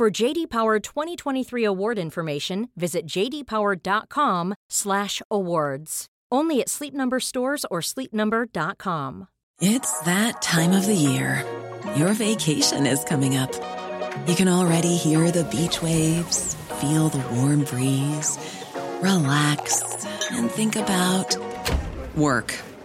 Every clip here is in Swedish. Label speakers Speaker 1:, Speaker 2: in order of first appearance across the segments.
Speaker 1: For JD Power 2023 award information, visit jdpower.com/awards. Only at Sleep Number stores or sleepnumber.com.
Speaker 2: It's that time of the year. Your vacation is coming up. You can already hear the beach waves, feel the warm breeze, relax, and think about work.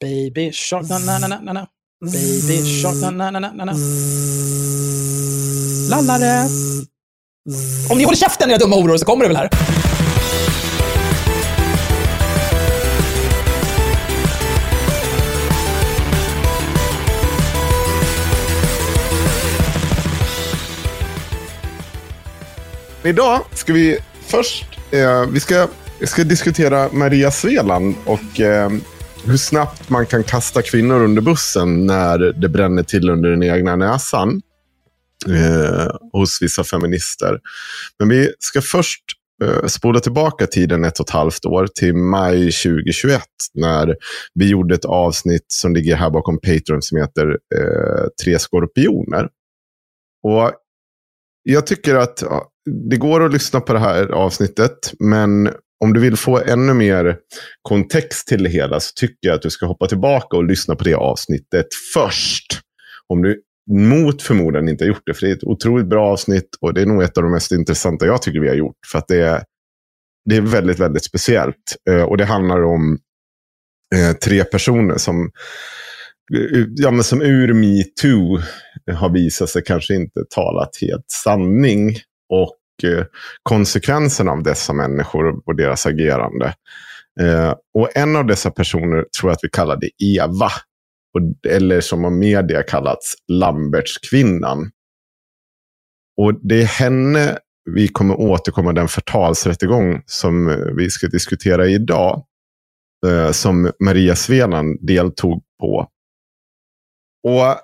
Speaker 3: Baby shark, na na na na na na. Baby shark, na na na na na na. Lallare. Om ni håller käften era dumma horor så kommer det väl här.
Speaker 4: Idag ska vi först eh, vi ska, vi ska diskutera Maria Sveland och eh, hur snabbt man kan kasta kvinnor under bussen när det bränner till under den egna näsan eh, hos vissa feminister. Men vi ska först eh, spola tillbaka tiden ett och ett halvt år till maj 2021 när vi gjorde ett avsnitt som ligger här bakom Patreon som heter eh, Tre skorpioner. Och jag tycker att ja, det går att lyssna på det här avsnittet, men om du vill få ännu mer kontext till det hela så tycker jag att du ska hoppa tillbaka och lyssna på det avsnittet först. Om du mot förmodan inte har gjort det, för det är ett otroligt bra avsnitt och det är nog ett av de mest intressanta jag tycker vi har gjort. För att det är, det är väldigt, väldigt speciellt. Eh, och det handlar om eh, tre personer som eh, ja, men som ur metoo har visat sig kanske inte talat helt sanning. Och Eh, konsekvenserna av dessa människor och deras agerande. Eh, och en av dessa personer tror jag att vi kallade Eva. Eller som av media kallats Lambertskvinnan. Och det är henne vi kommer återkomma den förtalsrättegång som eh, vi ska diskutera idag. Som Maria Svenan deltog på. Och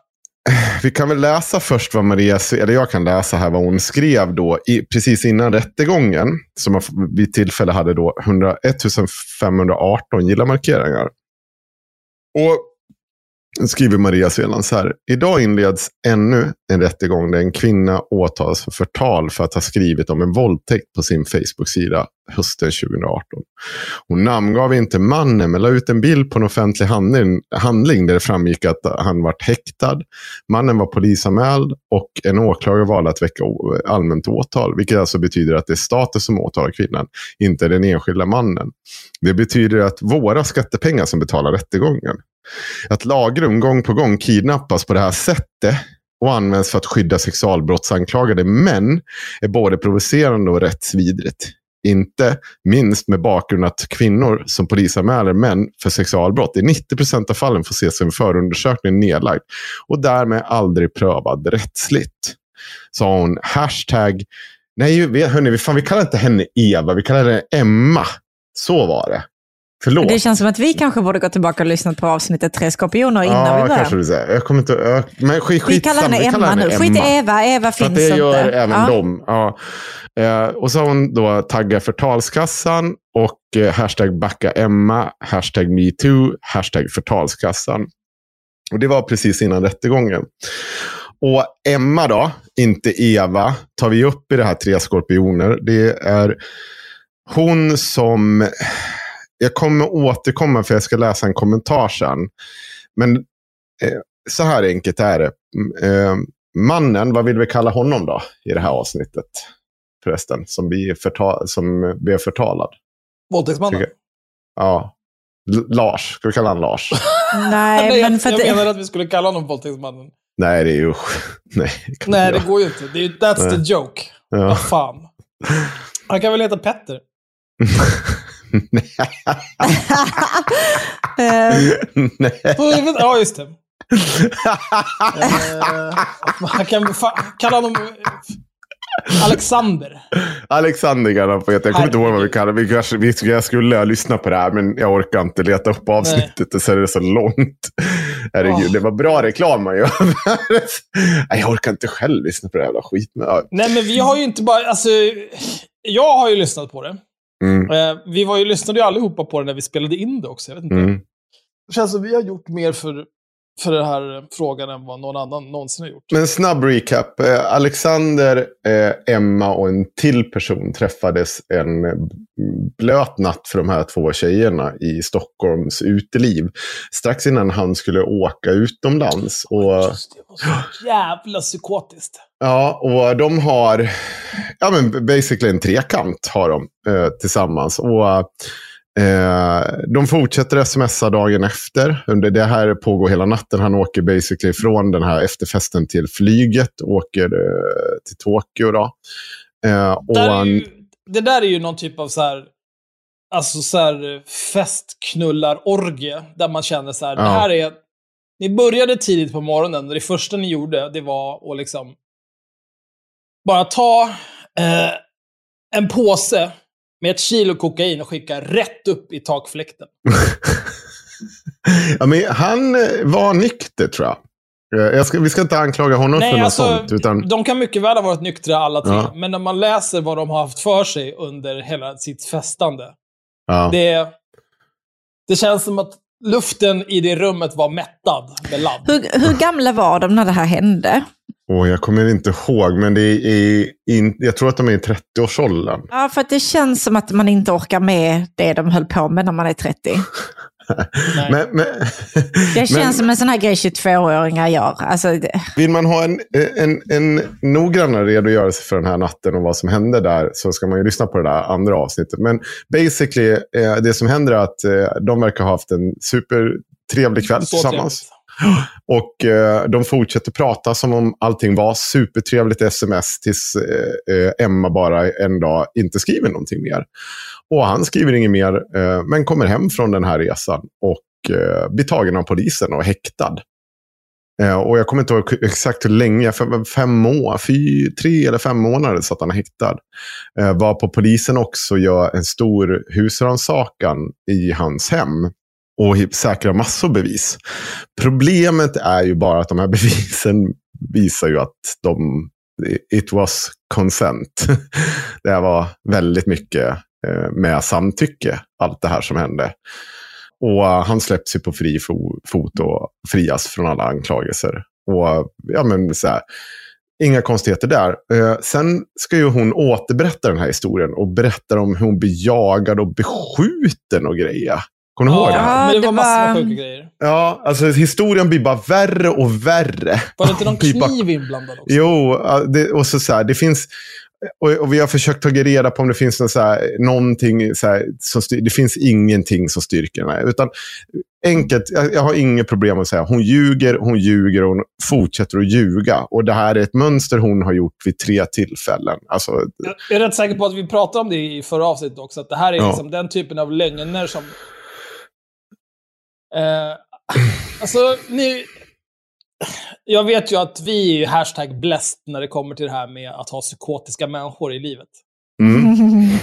Speaker 4: vi kan väl läsa först vad Maria, eller jag kan läsa här vad hon skrev då i, precis innan rättegången. Som vid tillfälle hade då 100, 1518 gilla-markeringar. Och skriver Maria Sveland så här. Idag inleds ännu en rättegång där en kvinna åtalas för förtal för att ha skrivit om en våldtäkt på sin Facebook-sida hösten 2018. Hon namngav inte mannen men la ut en bild på en offentlig handling, handling där det framgick att han var häktad. Mannen var polisanmäld och en åklagare valde att väcka allmänt åtal. Vilket alltså betyder att det är staten som åtalar kvinnan, inte den enskilda mannen. Det betyder att våra skattepengar som betalar rättegången. Att lagrum gång på gång kidnappas på det här sättet och används för att skydda sexualbrottsanklagade män är både provocerande och rättsvidrigt. Inte minst med bakgrund att kvinnor som polisanmäler män för sexualbrott i 90 procent av fallen får se sin förundersökning nedlagd och därmed aldrig prövad rättsligt. Sa hon hashtag, nej hörni, fan, vi kallar inte henne Eva, vi kallar henne Emma. Så var det. Förlåt.
Speaker 5: Det känns som att vi kanske borde gå tillbaka och lyssna på avsnittet Tre skorpioner innan
Speaker 4: ja,
Speaker 5: vi börjar.
Speaker 4: kanske du säger. Jag kommer inte... Jag, men skit,
Speaker 5: Vi kallar henne Emma nu. Skit i Eva, Eva finns
Speaker 4: det
Speaker 5: inte.
Speaker 4: gör även
Speaker 5: Ja.
Speaker 4: de. Ja. Eh, och så har hon då taggat förtalskassan och eh, hashtag backa Emma, hashtag metoo, hashtag förtalskassan. Och det var precis innan rättegången. Och Emma då, inte Eva, tar vi upp i det här Tre skorpioner. Det är hon som... Jag kommer återkomma för jag ska läsa en kommentar sen. Men eh, så här enkelt är det. Eh, mannen, vad vill vi kalla honom då i det här avsnittet? Förresten, som blir, förta- som blir förtalad.
Speaker 3: Våldtäktsmannen.
Speaker 4: Ja. L- Lars, ska vi kalla honom Lars?
Speaker 5: Nej,
Speaker 3: Nej,
Speaker 5: men
Speaker 3: jag,
Speaker 5: för att
Speaker 3: jag
Speaker 5: det,
Speaker 3: menar att vi skulle kalla honom våldtäktsmannen.
Speaker 4: Nej, det är ju... Nej, det
Speaker 3: Nej, det
Speaker 4: jag.
Speaker 3: går ju inte. Det är, ju- that's
Speaker 4: Nej.
Speaker 3: the joke.
Speaker 4: Ja.
Speaker 3: Vad fan. Han kan väl heta Petter?
Speaker 5: Eh,
Speaker 4: Nej.
Speaker 3: Vet- Ja, just det. Eh, kan kalla honom eh, Alexander.
Speaker 4: Alexander kan han få heta. Jag kommer inte ihåg vad vi kallar. Vi kanske, vi, jag skulle ha lyssnat på det här, men jag orkar inte leta upp avsnittet. Och så är det så långt. Herregud,
Speaker 3: Åh.
Speaker 4: det var bra reklam man gör. Nej, jag orkar inte själv lyssna på det här jävla skit.
Speaker 3: Nej, men vi har ju inte bara... Alltså, jag har ju lyssnat på det.
Speaker 4: Mm,
Speaker 3: Eh, vi var ju, lyssnade ju allihopa på det när vi spelade in det också. Jag vet inte.
Speaker 4: mm.
Speaker 3: Det känns som vi har gjort mer för, för den här frågan än vad någon annan någonsin har gjort.
Speaker 4: Men snabb recap. Eh, Alexander, eh, Emma och en till person träffades en blöt natt för de här två tjejerna i Stockholms uteliv. Strax innan han skulle åka utomlands. Och,
Speaker 3: Just det, var så jävla psykotiskt.
Speaker 4: ja, och de har, ja men basically en trekant har de eh, tillsammans. Och Eh, de fortsätter smsa dagen efter. Under det här pågår hela natten. Han åker basically från den här efterfesten till flyget. Åker eh, till Tokyo. Då. Eh, och
Speaker 3: Där är
Speaker 4: han,
Speaker 3: ju, det där är ju någon typ av så här, alltså så här eh, festknullarorgie. Där man känner så här,
Speaker 4: Ja.
Speaker 3: det här är... Ni började tidigt på morgonen och det första ni gjorde, det var att liksom bara ta eh, en påse med ett kilo kokain och skicka rätt upp i takfläkten.
Speaker 4: ja, men han eh, var nykter tror jag. Eh, jag ska, vi ska inte anklaga honom för
Speaker 3: Nej,
Speaker 4: något
Speaker 3: alltså,
Speaker 4: sånt. Utan,
Speaker 3: de kan mycket väl ha varit nyktra alla tre,
Speaker 4: Ja.
Speaker 3: men när man läser vad de har haft för sig under hela sitt festande,
Speaker 4: ja.
Speaker 3: det, det känns som att luften i det rummet var mättad med ladd.
Speaker 5: hur, hur gamla var de när det här hände?
Speaker 4: Åh, jag kommer inte ihåg, men det är, in, jag tror att de är i 30-årsåldern.
Speaker 5: Ja, för att det känns som att man inte orkar med det de höll på med när man är 30.
Speaker 3: Nej.
Speaker 4: Men, men,
Speaker 5: Det känns
Speaker 4: men-
Speaker 5: som en sån här grej 22-åringar gör. Alltså,
Speaker 4: Vill man ha en, en, en noggrannare redogörelse för den här natten och vad som hände där så ska man ju lyssna på det där andra avsnittet. Men basically, eh, det som händer är att eh, de verkar ha haft en supertrevlig kväll
Speaker 3: Så
Speaker 4: tillsammans.
Speaker 3: trevligt.
Speaker 4: Och eh, de fortsätter prata som om allting var supertrevligt sms tills eh, eh, Emma bara en dag inte skriver någonting mer. Och han skriver inget mer, eh, men kommer hem från den här resan och eh, blir tagen av polisen och häktad. Eh, och jag kommer inte ihåg exakt hur länge, fem, fem må, fy, tre eller fem månader satt han häktad. Eh, var på polisen också gör en stor husrannsakan i hans hem och säkra massor bevis. Problemet är ju bara att de här bevisen visar ju att de, it was consent. Det här var väldigt mycket eh, med samtycke, allt det här som hände. Och eh, han släpps ju på fri fot och frias från alla anklagelser. Och ja, men så här, Inga konstigheter där. Eh, sen ska ju hon återberätta den här historien och berättar om hur hon blir jagad och beskjuten och grejer. Kommer du ihåg det?
Speaker 3: Ja, det
Speaker 5: det
Speaker 3: var massor med sjuka grejer.
Speaker 4: Ja, alltså historien blir bara värre och värre.
Speaker 3: Var det inte någon kniv inblandad också?
Speaker 4: Jo, ja, det, och så, så här, det finns... Och, och vi har försökt ta reda på om det finns någon, så här, någonting så här, som styr, Det finns ingenting som styrker den här. Utan enkelt, jag, jag har inget problem att säga. Hon ljuger, hon ljuger och hon fortsätter att ljuga. Och det här är ett mönster hon har gjort vid tre tillfällen. Alltså,
Speaker 3: Jag jag är rätt säker på att vi pratade om det i förra avsnittet också, att det här är
Speaker 4: Ja.
Speaker 3: liksom den typen av lögner som... Eh, alltså, ni... Jag vet ju att vi är ju hashtag blessed när det kommer till det här med att ha psykotiska människor i livet.
Speaker 4: mm,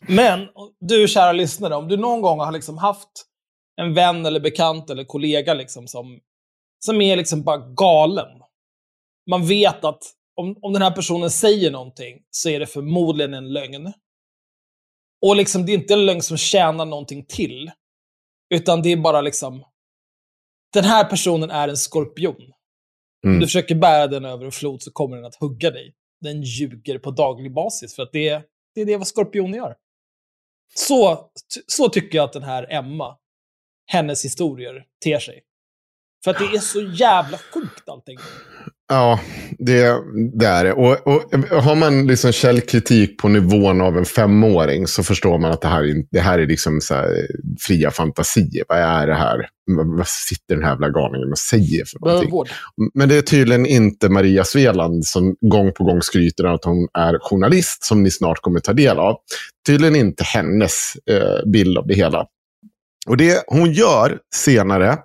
Speaker 3: Men du kära lyssnare, om du någon gång har liksom haft en vän eller bekant eller kollega liksom som, som är liksom bara galen. Man vet att om, om den här personen säger någonting så är det förmodligen en lögn. Och liksom, det är inte en lögn som tjänar någonting till. Utan det är bara liksom, den här personen är en skorpion.
Speaker 4: Mm.
Speaker 3: du försöker bära den över en flod så kommer den att hugga dig. Den ljuger på daglig basis, för att det, det är det vad skorpioner gör. Så, så tycker jag att den här Emma, hennes historier, ter sig. För att det är så jävla sjukt allting.
Speaker 4: Ja, det, det är det. Och, och har man liksom källkritik på nivån av en femåring så förstår man att det här, är- det här är liksom så här fria fantasier. Vad är det här? Vad sitter den här jävla galningen och säger för någonting?
Speaker 3: vård.
Speaker 4: Men det är tydligen inte Maria Sveland som gång på gång skryter om att hon är journalist, som ni snart kommer ta del av. Tydligen inte hennes eh, bild av det hela. Och det hon gör senare,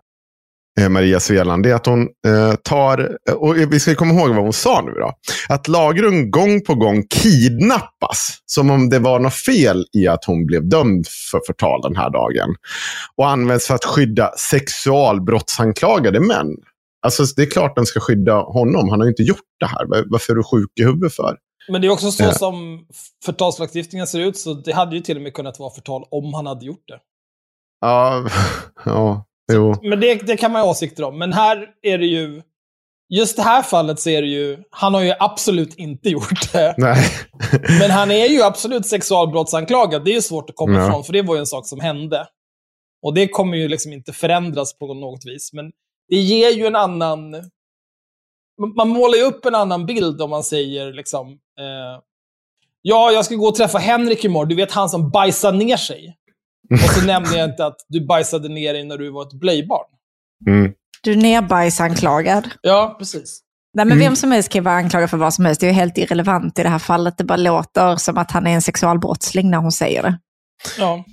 Speaker 4: Maria Sveland, det är att hon eh, tar, och vi ska komma ihåg vad hon sa nu då, att Lagrun gång på gång kidnappas, som om det var något fel i att hon blev dömd för förtal den här dagen. Och används för att skydda sexualbrottsanklagade män. Alltså det är klart den ska skydda honom. Han har ju inte gjort det här. Var- Varför är du sjuk i huvudet för?
Speaker 3: Men det är också så
Speaker 4: Ja.
Speaker 3: som förtalslagstiftningen ser ut, så det hade ju till och med kunnat vara förtal om han hade gjort det.
Speaker 4: Ja, ja, jo.
Speaker 3: Men det, det kan man ha åsikter om. Men här är det ju... Just det här fallet så är det ju... Han har ju absolut inte gjort det.
Speaker 4: Nej.
Speaker 3: Men han är ju absolut sexualbrottsanklagad. Det är ju svårt att komma
Speaker 4: Ja.
Speaker 3: ifrån, för det var ju en sak som hände. Och det kommer ju liksom inte förändras på något vis. Men det ger ju en annan... Man- målar ju upp en annan bild om man säger liksom... Eh, ja, jag ska gå och träffa Henrik imorgon. Du vet han som bajsar ner sig. Och så nämner jag inte att du bajsade ner dig när du var ett blöjbarn.
Speaker 4: Mm.
Speaker 5: Du är nerbajsanklagad.
Speaker 3: Ja, precis.
Speaker 5: Nej, men
Speaker 4: Mm.
Speaker 5: Vem som helst kan vara anklagad för vad som helst. Det är ju helt irrelevant i det här fallet. Det bara låter som att han är en sexualbrottsling när hon säger det.
Speaker 3: Ja.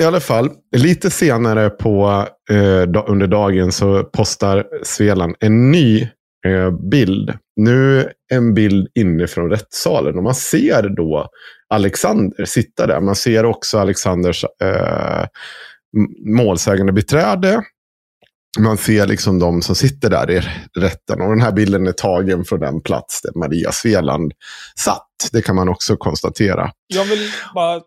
Speaker 4: I alla fall, lite senare på, eh, under dagen så postar Sveland en ny bild. Nu en bild inifrån rättssalen. Och man ser då Alexander sitta där. Man ser också Alexanders eh, målsägande beträde. Man ser liksom de som sitter där i rätten. Och den här bilden är tagen från den plats där Maria Sveland satt. Det kan man också konstatera.
Speaker 3: Jag vill bara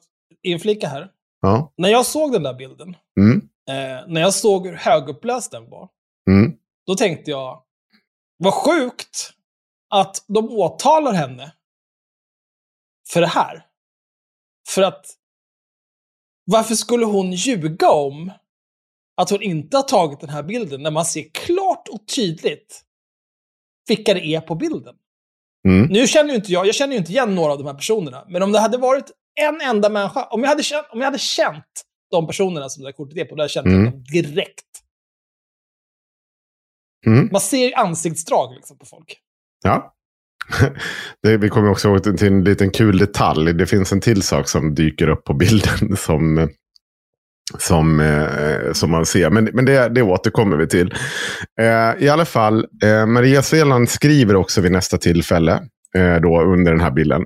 Speaker 3: inflika här.
Speaker 4: Ja.
Speaker 3: När jag såg den där bilden,
Speaker 4: Mm.
Speaker 3: eh, när jag såg hur högupplöst den var,
Speaker 4: Mm.
Speaker 3: då tänkte jag, vad sjukt att de åtalar henne för det här. För att, varför skulle hon ljuga om att hon inte har tagit den här bilden när man ser klart och tydligt vilka det är på bilden?
Speaker 4: Mm.
Speaker 3: Nu känner ju inte jag, jag känner ju inte igen några av de här personerna, men om det hade varit en enda människa, om jag hade känt, om jag hade känt de personerna som det där kortet är på, då hade jag känt
Speaker 4: Mm.
Speaker 3: dem direkt.
Speaker 4: Mm.
Speaker 3: Man ser ansiktsdrag liksom på folk.
Speaker 4: Ja. Det, vi kommer också ihåg till en liten kul detalj. Det finns en till sak som dyker upp på bilden som, som, eh, som man ser. Men, men det, det återkommer vi till. Eh, I alla fall, eh, Maria Sveland skriver också vid nästa tillfälle, då under den här bilden.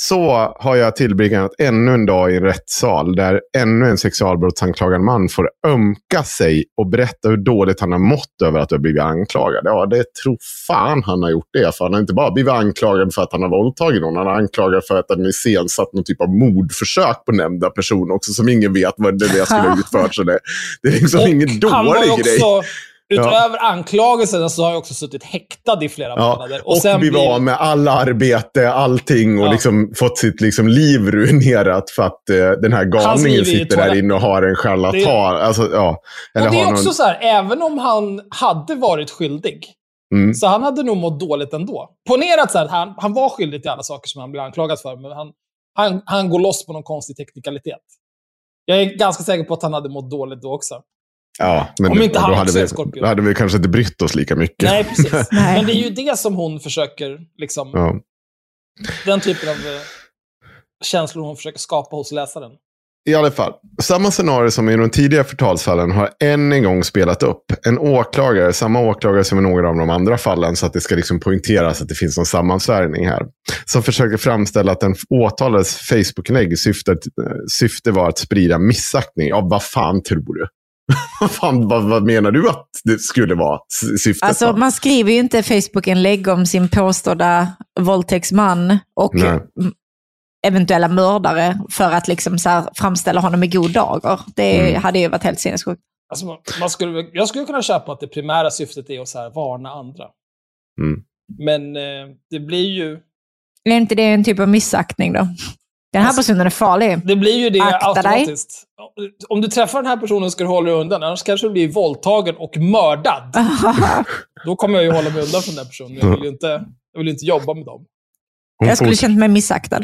Speaker 4: Så har jag tillbringat ännu en dag i en rättssal där ännu en sexualbrottsanklagad man får ömka sig och berätta hur dåligt han har mått över att ha blivit anklagad. Ja, det tror fan han har gjort det. För han har inte bara blivit anklagad för att han har våldtagit någon. Han har anklagad för att han iscensatt någon typ av mordförsök på nämnda person också som ingen vet vad det är skulle ha utfört. Så det, det är liksom ingen
Speaker 3: var ju
Speaker 4: dålig grej.
Speaker 3: Utöver anklagelserna så har han också suttit häktad i flera
Speaker 4: Ja,
Speaker 3: månader.
Speaker 4: och,
Speaker 3: sen
Speaker 4: blivit av med alla arbete, allting och
Speaker 3: Ja.
Speaker 4: liksom fått sitt liksom liv ruinerat för att eh, den här galningen sitter där inne och har en charlatan.
Speaker 3: Det-
Speaker 4: Alltså, ja. Eller
Speaker 3: och det är också
Speaker 4: någon...
Speaker 3: så här, även om han hade varit skyldig,
Speaker 4: Mm.
Speaker 3: så han hade nog mått dåligt ändå. Här, att han, han var skyldig till alla saker som han blev anklagad för, men han, han, han går loss på någon konstig teknikalitet. Jag är ganska säker på att han hade mått dåligt då också.
Speaker 4: Ja, men
Speaker 3: Om inte
Speaker 4: då,
Speaker 3: han
Speaker 4: hade vi,
Speaker 3: skorpion.
Speaker 4: då hade vi kanske inte brytt oss lika mycket.
Speaker 3: Nej, precis.
Speaker 5: Nej.
Speaker 3: Men det är ju det som hon försöker, liksom,
Speaker 4: Ja.
Speaker 3: den typen av eh, känslor hon försöker skapa hos läsaren.
Speaker 4: I alla fall, samma scenario som i de tidigare förtalsfallen har än en gång spelat upp. En åklagare, samma åklagare som i några av de andra fallen, så att det ska liksom poängteras att det finns någon sammansvärjning här. Som försöker framställa att den åtalades Facebook-inlägg syfte, syfte var att sprida missaktning. Ja, vad fan tror du? vad, fan, vad, vad menar du att det skulle vara syftet?
Speaker 5: Alltså,
Speaker 4: då?
Speaker 5: man skriver ju inte Facebook-inlägg om sin påstådda våldtäktsman och
Speaker 4: Nej.
Speaker 5: eventuella mördare för att liksom så här framställa honom i god dager. Det
Speaker 4: Mm.
Speaker 5: hade ju varit helt sinnessjukt.
Speaker 3: Alltså, man, man skulle, jag skulle kunna köpa att det primära syftet är att så här, varna andra.
Speaker 4: Mm.
Speaker 3: Men eh, det blir ju...
Speaker 5: Är inte det en typ av missaktning då? Den här
Speaker 3: Alltså-
Speaker 5: personen är farlig.
Speaker 3: Det blir ju det
Speaker 5: Akta dig.
Speaker 3: automatiskt. Om du träffar den här personen ska du hålla dig undan, annars kanske du blir våldtagen och mördad. Då kommer jag ju hålla mig undan från den personen. Jag vill ju inte, jag vill inte jobba med dem.
Speaker 4: Hon
Speaker 5: jag skulle känt mig missaktad.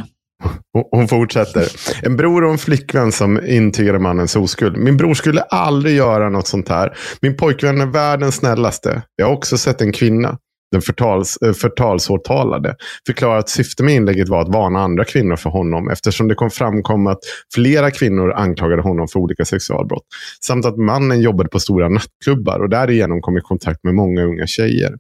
Speaker 4: Hon- Hon fortsätter. En bror och en flickvän som intygade mannens oskuld. Min bror skulle aldrig göra något sånt här. Min pojkvän är världens snällaste. Jag har också sett en kvinna, den förtals, eh, förtalsåtalade, förklarar att syftet med inlägget var att varna andra kvinnor för honom eftersom det kom framkom att flera kvinnor anklagade honom för olika sexualbrott. Samt att mannen jobbade på stora nattklubbar och därigenom kom i kontakt med många unga tjejer.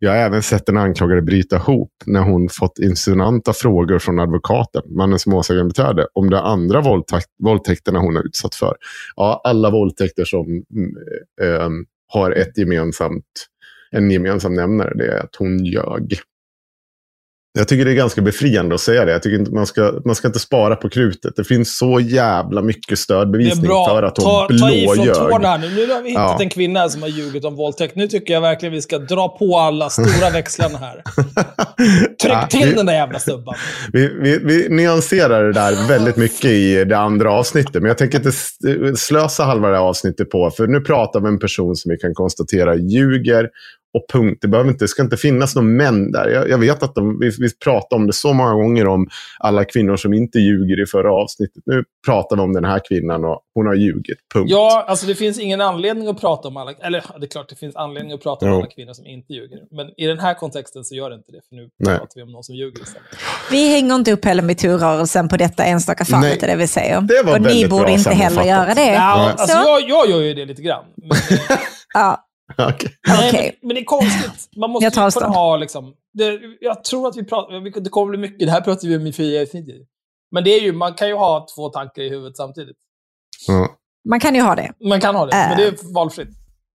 Speaker 4: Jag har även sett den anklagade bryta ihop när hon fått insinuanta frågor från advokaten, mannens målsägandebiträde, om de andra våldtäkt, våldtäkterna hon har utsatt för. Ja, alla våldtäkter som mm, eh, har ett gemensamt, en gemensam nämnare, det är att hon ljög. Jag tycker det är ganska befriande att säga det. Jag tycker inte man ska, man ska inte spara på krutet. Det finns så jävla mycket stödbevisning för att hon
Speaker 3: ta, ta i från
Speaker 4: blåljög.
Speaker 3: tårna här nu. Nu har vi hittat
Speaker 4: Ja.
Speaker 3: en kvinna som har ljugit om våldtäkt. Nu tycker jag verkligen vi ska dra på alla stora växlarna här. Tryck
Speaker 4: Ja,
Speaker 3: till
Speaker 4: vi-
Speaker 3: den där jävla stubban.
Speaker 4: Vi, vi, vi nyanserar det där väldigt mycket i det andra avsnittet. Men jag tänker inte slösa halva det här avsnittet på. För nu pratar vi om en person som vi kan konstatera ljuger och punkt. Det, behöver inte, det ska inte finnas någon män där. Jag, jag vet att de, vi, vi pratade om det så många gånger om alla kvinnor som inte ljuger i förra avsnittet. Nu pratar vi om den här kvinnan och hon har ljugit. Punkt.
Speaker 3: Ja, alltså det finns ingen anledning att prata om alla... Eller det är klart det finns anledning att prata om
Speaker 4: Jo.
Speaker 3: alla kvinnor som inte ljuger. Men i den här kontexten så gör det inte det. För nu
Speaker 4: Nej.
Speaker 3: pratar vi om någon som ljuger istället.
Speaker 5: Vi hänger inte upp hela metoo-rörelsen på detta enstaka fallet,
Speaker 4: Nej.
Speaker 5: är det vi säger.
Speaker 4: Det var
Speaker 5: och ni borde inte heller göra det.
Speaker 3: Ja,
Speaker 5: Så,
Speaker 3: alltså jag, jag gör ju det lite grann. Men,
Speaker 5: ja,
Speaker 4: Okej.
Speaker 3: nej,
Speaker 5: Okej.
Speaker 3: men, men det är konstigt. Man måste
Speaker 5: Jag
Speaker 3: kunna ha liksom... Det, jag tror att vi pratar... Det kommer bli mycket. Det här pratar vi om i fyra avsnitt. Men det är ju, man kan ju ha två tankar i huvudet samtidigt.
Speaker 4: Ja.
Speaker 5: man kan ju ha det.
Speaker 3: Man kan ha det,
Speaker 5: Äh.
Speaker 3: men det är valfritt.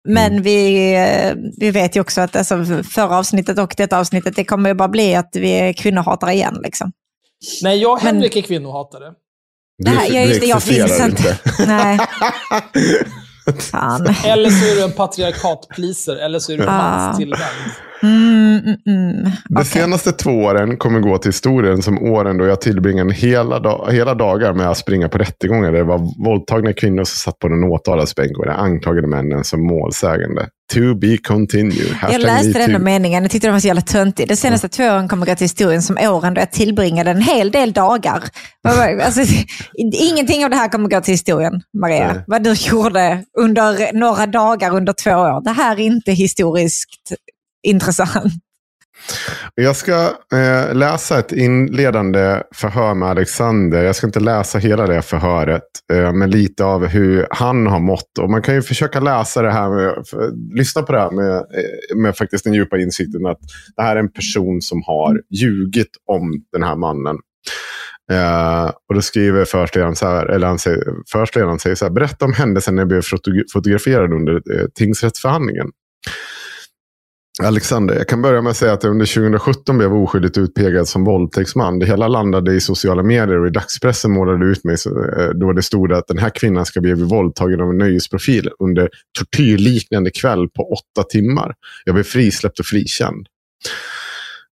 Speaker 5: Men vi, eh, vi vet ju också att alltså, förra avsnittet och detta avsnittet, det kommer ju bara bli att vi är kvinnohatare igen. Liksom.
Speaker 3: Nej, jag och
Speaker 5: Men-
Speaker 3: Henrik är kvinnohatare.
Speaker 5: Det här- ja, just det, jag finns
Speaker 4: existerar
Speaker 5: inte. Nej. Fan.
Speaker 3: Eller så är du en patriarkat-pleaser, eller så är du
Speaker 5: Ah.
Speaker 3: manstillvänd.
Speaker 5: Mm, mm, mm.
Speaker 4: De
Speaker 5: Okej.
Speaker 4: senaste två åren kommer gå till historien som åren då jag tillbringade hela, dag, hela dagar med att springa på rättegångar. Där det var våldtagna kvinnor som satt på den åtalades bänk och det anklagade männen som målsägande. To be continued.
Speaker 5: Jag
Speaker 4: Hashtag
Speaker 5: läste
Speaker 4: metoo.
Speaker 5: den meningen, jag tyckte den var så jävla töntig. De senaste två åren kommer gå till historien som åren då jag tillbringade en hel del dagar. Alltså, ingenting av det här kommer gå till historien, Maria.
Speaker 4: Nej.
Speaker 5: Vad du gjorde under några dagar under två år. Det här är inte historiskt intressant.
Speaker 4: Jag ska eh, läsa ett inledande förhör med Alexander. Jag ska inte läsa hela det förhöret, eh, men lite av hur han har mått. Och man kan ju försöka läsa det här, med, för, lyssna på det här med, eh, med faktiskt den djupa insikten att det här är en person som har ljugit om den här mannen. Eh, och då skriver förstledaren så här, eller han säger, förstledaren säger så här, berätta om händelsen när jag blev fotograferad under eh, tingsrättsförhandlingen. Alexander, jag kan börja med att säga att jag under 2017 blev oskyldigt utpekad som våldtäktsman. Det hela landade i sociala medier och i dagspressen målade ut mig eh, då det stod att den här kvinnan ska bli våldtagen av en nöjesprofil under tortyrliknande kväll på åtta timmar. Jag blev frisläppt och frikänd.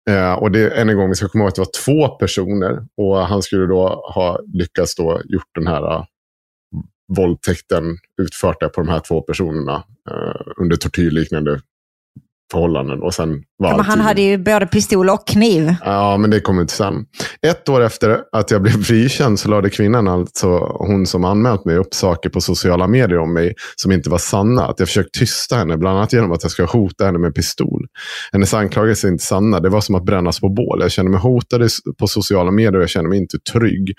Speaker 4: Eh, och det, än en gång, vi ska komma ihåg att det var två personer och han skulle då ha lyckats då gjort den här eh, våldtäkten utfört det på de här två personerna eh, under tortyrliknande förhållanden. Och sen var
Speaker 5: Men han hade ju både pistol och kniv.
Speaker 4: Ja, men det kommer inte sen. Ett år efter att jag blev frikänd så lade kvinnan, alltså hon som anmält mig, upp saker på sociala medier om mig som inte var sanna. Att jag försökt tysta henne, bland annat genom att jag ska hota henne med pistol. Hennes anklagelser är inte sanna. Det var som att brännas på bål. Jag känner mig hotad på sociala medier och jag känner mig inte trygg.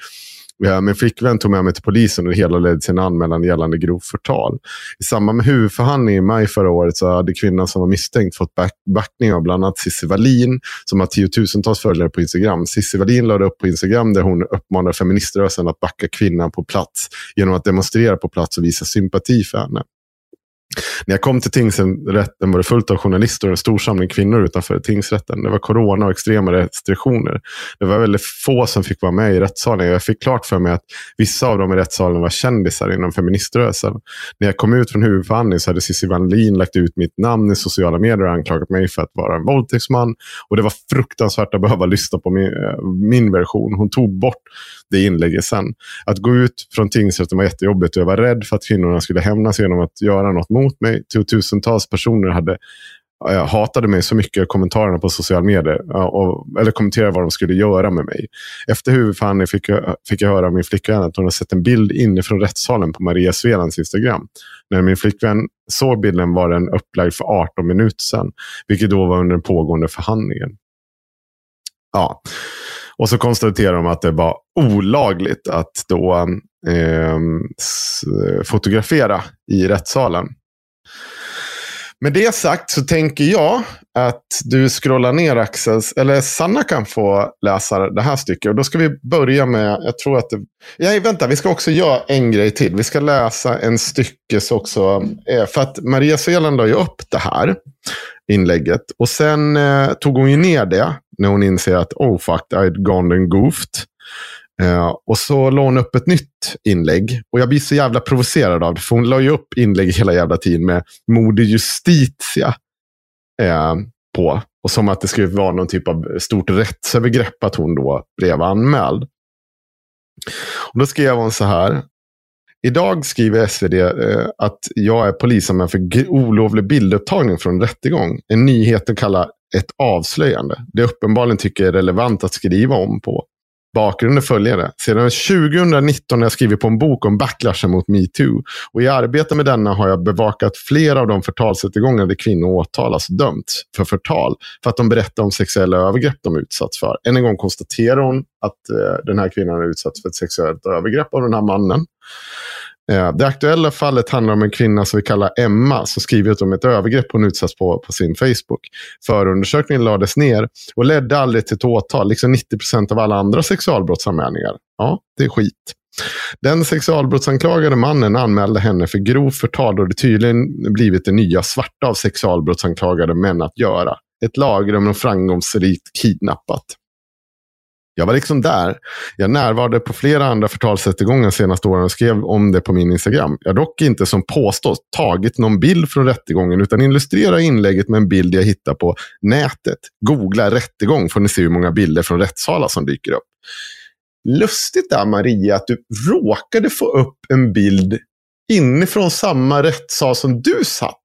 Speaker 4: Ja, min flickvän tog med mig till polisen och det hela ledde till en anmälan gällande grovt förtal. I samband med huvudförhandlingen i maj förra året så hade kvinnan som var misstänkt fått back backning av bland annat Cissi Wallin som har tiotusentals följare på Instagram. Cissi Wallin lade upp på Instagram där hon uppmanar feministrörelsen att backa kvinnan på plats genom att demonstrera på plats och visa sympati för henne. När jag kom till tingsrätten var det fullt av journalister och en stor samling kvinnor utanför tingsrätten. Det var corona och extrema restriktioner. Det var väldigt få som fick vara med i rättssalen. Jag fick klart för mig att vissa av dem i rättssalen var kändisar inom feministrörelsen. När jag kom ut från huvudförhandlingen så hade Cissi Wallin lagt ut mitt namn i sociala medier och anklagat mig för att vara en våldtäktsman. Och det var fruktansvärt att behöva lyssna på min, eh, min version. Hon tog bort det inlägget sen. Att gå ut från tingsrätten var jättejobbigt och jag var rädd för att kvinnorna skulle hämnas genom att göra något mot mig. Tusentals personer hade jag hatade mig så mycket i kommentarerna på sociala medier. Och, eller kommenterade vad de skulle göra med mig. Efter huvudförhandlingen fick jag, fick jag höra av min flickvän att hon har sett en bild inifrån rättssalen på Maria Svelands Instagram. När min flickvän såg bilden var den upplagd för 18 minuter sedan. Vilket då var under den pågående förhandlingen. Ja. Och så konstaterar de att det var olagligt att då eh, fotografera i rättssalen. Med det sagt så tänker jag att du scrollar ner Axels, eller Sanna kan få läsa det här stycket. Och då ska vi börja med, jag tror att det, ja, vänta, vi ska också göra en grej till. Vi ska läsa en stycke också, eh, för att Maria Sveland la ju upp det här inlägget. Och sen eh, tog hon ju ner det när hon inser att oh fuck, I'd gone and goofed. Uh, och så la hon upp ett nytt inlägg. Och jag blir så jävla provocerad av det. För hon la ju upp inlägg hela jävla tiden med Moder Justitia uh, på. Och som att det skulle vara någon typ av stort rättsövergrepp att hon då blev anmäld. Och då skrev hon så här. Idag skriver SvD uh, eh, att jag är polisanmäld för olovlig bildupptagning från rättegång. En nyhet att kalla ett avslöjande. Det uppenbarligen tycker är relevant att skriva om på. Bakgrunden följer det. Sedan 2019 har jag skrivit på en bok om backlashen mot metoo. Och i arbetet med denna har jag bevakat flera av de förtalsrättegångar där kvinnor åtalas och dömts för förtal. För att de berättar om sexuella övergrepp de utsatts för. Än en gång konstaterar hon att eh, den här kvinnan är utsatt för ett sexuellt övergrepp av den här mannen. Eh, det aktuella fallet handlar om en kvinna som vi kallar Emma som skrivit om ett övergrepp hon utsatts på på sin Facebook. Förundersökningen lades ner och ledde aldrig till ett åtal, liksom 90 procent av alla andra sexualbrottsanmälningar. Ja, det är skit. Den sexualbrottsanklagade mannen anmälde henne för grov förtal och det tydligen blivit det nya svarta av sexualbrottsanklagade män att göra. Ett lagrum och framgångsrikt kidnappat. Jag var liksom där. Jag närvarade på flera andra förtalsrättegångar senaste åren och skrev om det på min Instagram. Jag har dock inte som påstås tagit någon bild från rättegången utan illustrerar inlägget med en bild jag hittar på nätet. Googla rättegång får ni se hur många bilder från rättssalar som dyker upp. Lustigt där Maria att du råkade få upp en bild inifrån samma rättssal som du satt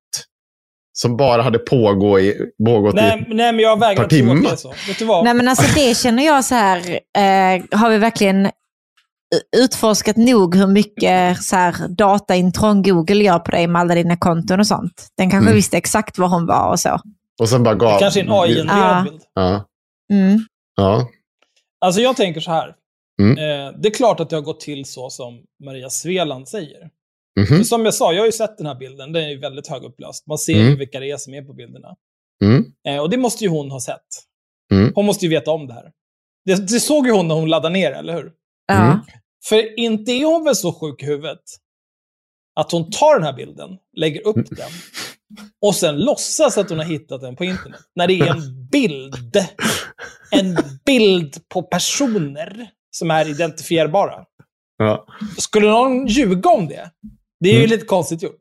Speaker 4: som bara hade pågå i, pågått
Speaker 3: nej,
Speaker 4: i
Speaker 3: nej, men jag vägrar tro att det är så. Vet du vad?
Speaker 5: Nej, men alltså det känner jag så här, eh, har vi verkligen utforskat nog hur mycket så här, dataintrång Google gör på dig med alla dina konton och sånt? Den kanske mm. visste exakt var hon var och så.
Speaker 4: Och sen bara gav...
Speaker 3: Det kanske är en AI-genererad ja. bild.
Speaker 4: Ja.
Speaker 5: Mm.
Speaker 4: ja.
Speaker 3: Alltså jag tänker så här.
Speaker 4: Mm.
Speaker 3: Eh, det är klart att det har gått till så som Maria Sveland säger.
Speaker 4: Mm -hmm.
Speaker 3: Som jag sa, jag har ju sett den här bilden. Den är ju väldigt högupplöst. Man ser
Speaker 4: Mm.
Speaker 3: ju vilka det är som är på bilderna.
Speaker 4: Mm.
Speaker 3: Eh, och det måste ju hon ha sett.
Speaker 4: Mm.
Speaker 3: Hon måste ju veta om det här. Det, det såg ju hon när hon laddade ner eller hur?
Speaker 5: Ja.
Speaker 4: Mm.
Speaker 3: För inte är hon väl så sjuk i huvudet att hon tar den här bilden, lägger upp den och sen låtsas att hon har hittat den på internet. När det är en bild. En bild på personer som är identifierbara.
Speaker 4: Ja.
Speaker 3: Skulle någon ljuga om det? Det är ju
Speaker 4: Mm.
Speaker 3: lite konstigt gjort.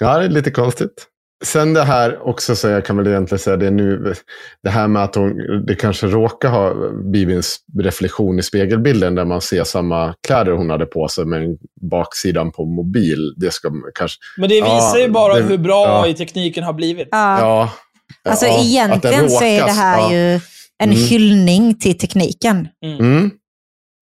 Speaker 4: ja, det är lite konstigt. Sen det här också, så jag kan väl egentligen säga det nu. Det här med att hon, det kanske råkar ha blivit en s- reflektion i spegelbilden där man ser samma kläder hon hade på sig med baksidan på mobil. Det ska kanske...
Speaker 3: Men det visar
Speaker 4: Ja,
Speaker 3: ju bara
Speaker 4: det-
Speaker 3: hur bra
Speaker 4: ja.
Speaker 3: AI-tekniken har blivit.
Speaker 5: Ja.
Speaker 4: Ja.
Speaker 5: Alltså
Speaker 4: ja,
Speaker 5: egentligen så är det
Speaker 4: råkas,
Speaker 5: här
Speaker 4: ja.
Speaker 5: ju en
Speaker 4: Mm.
Speaker 5: hyllning till tekniken.
Speaker 4: Mm.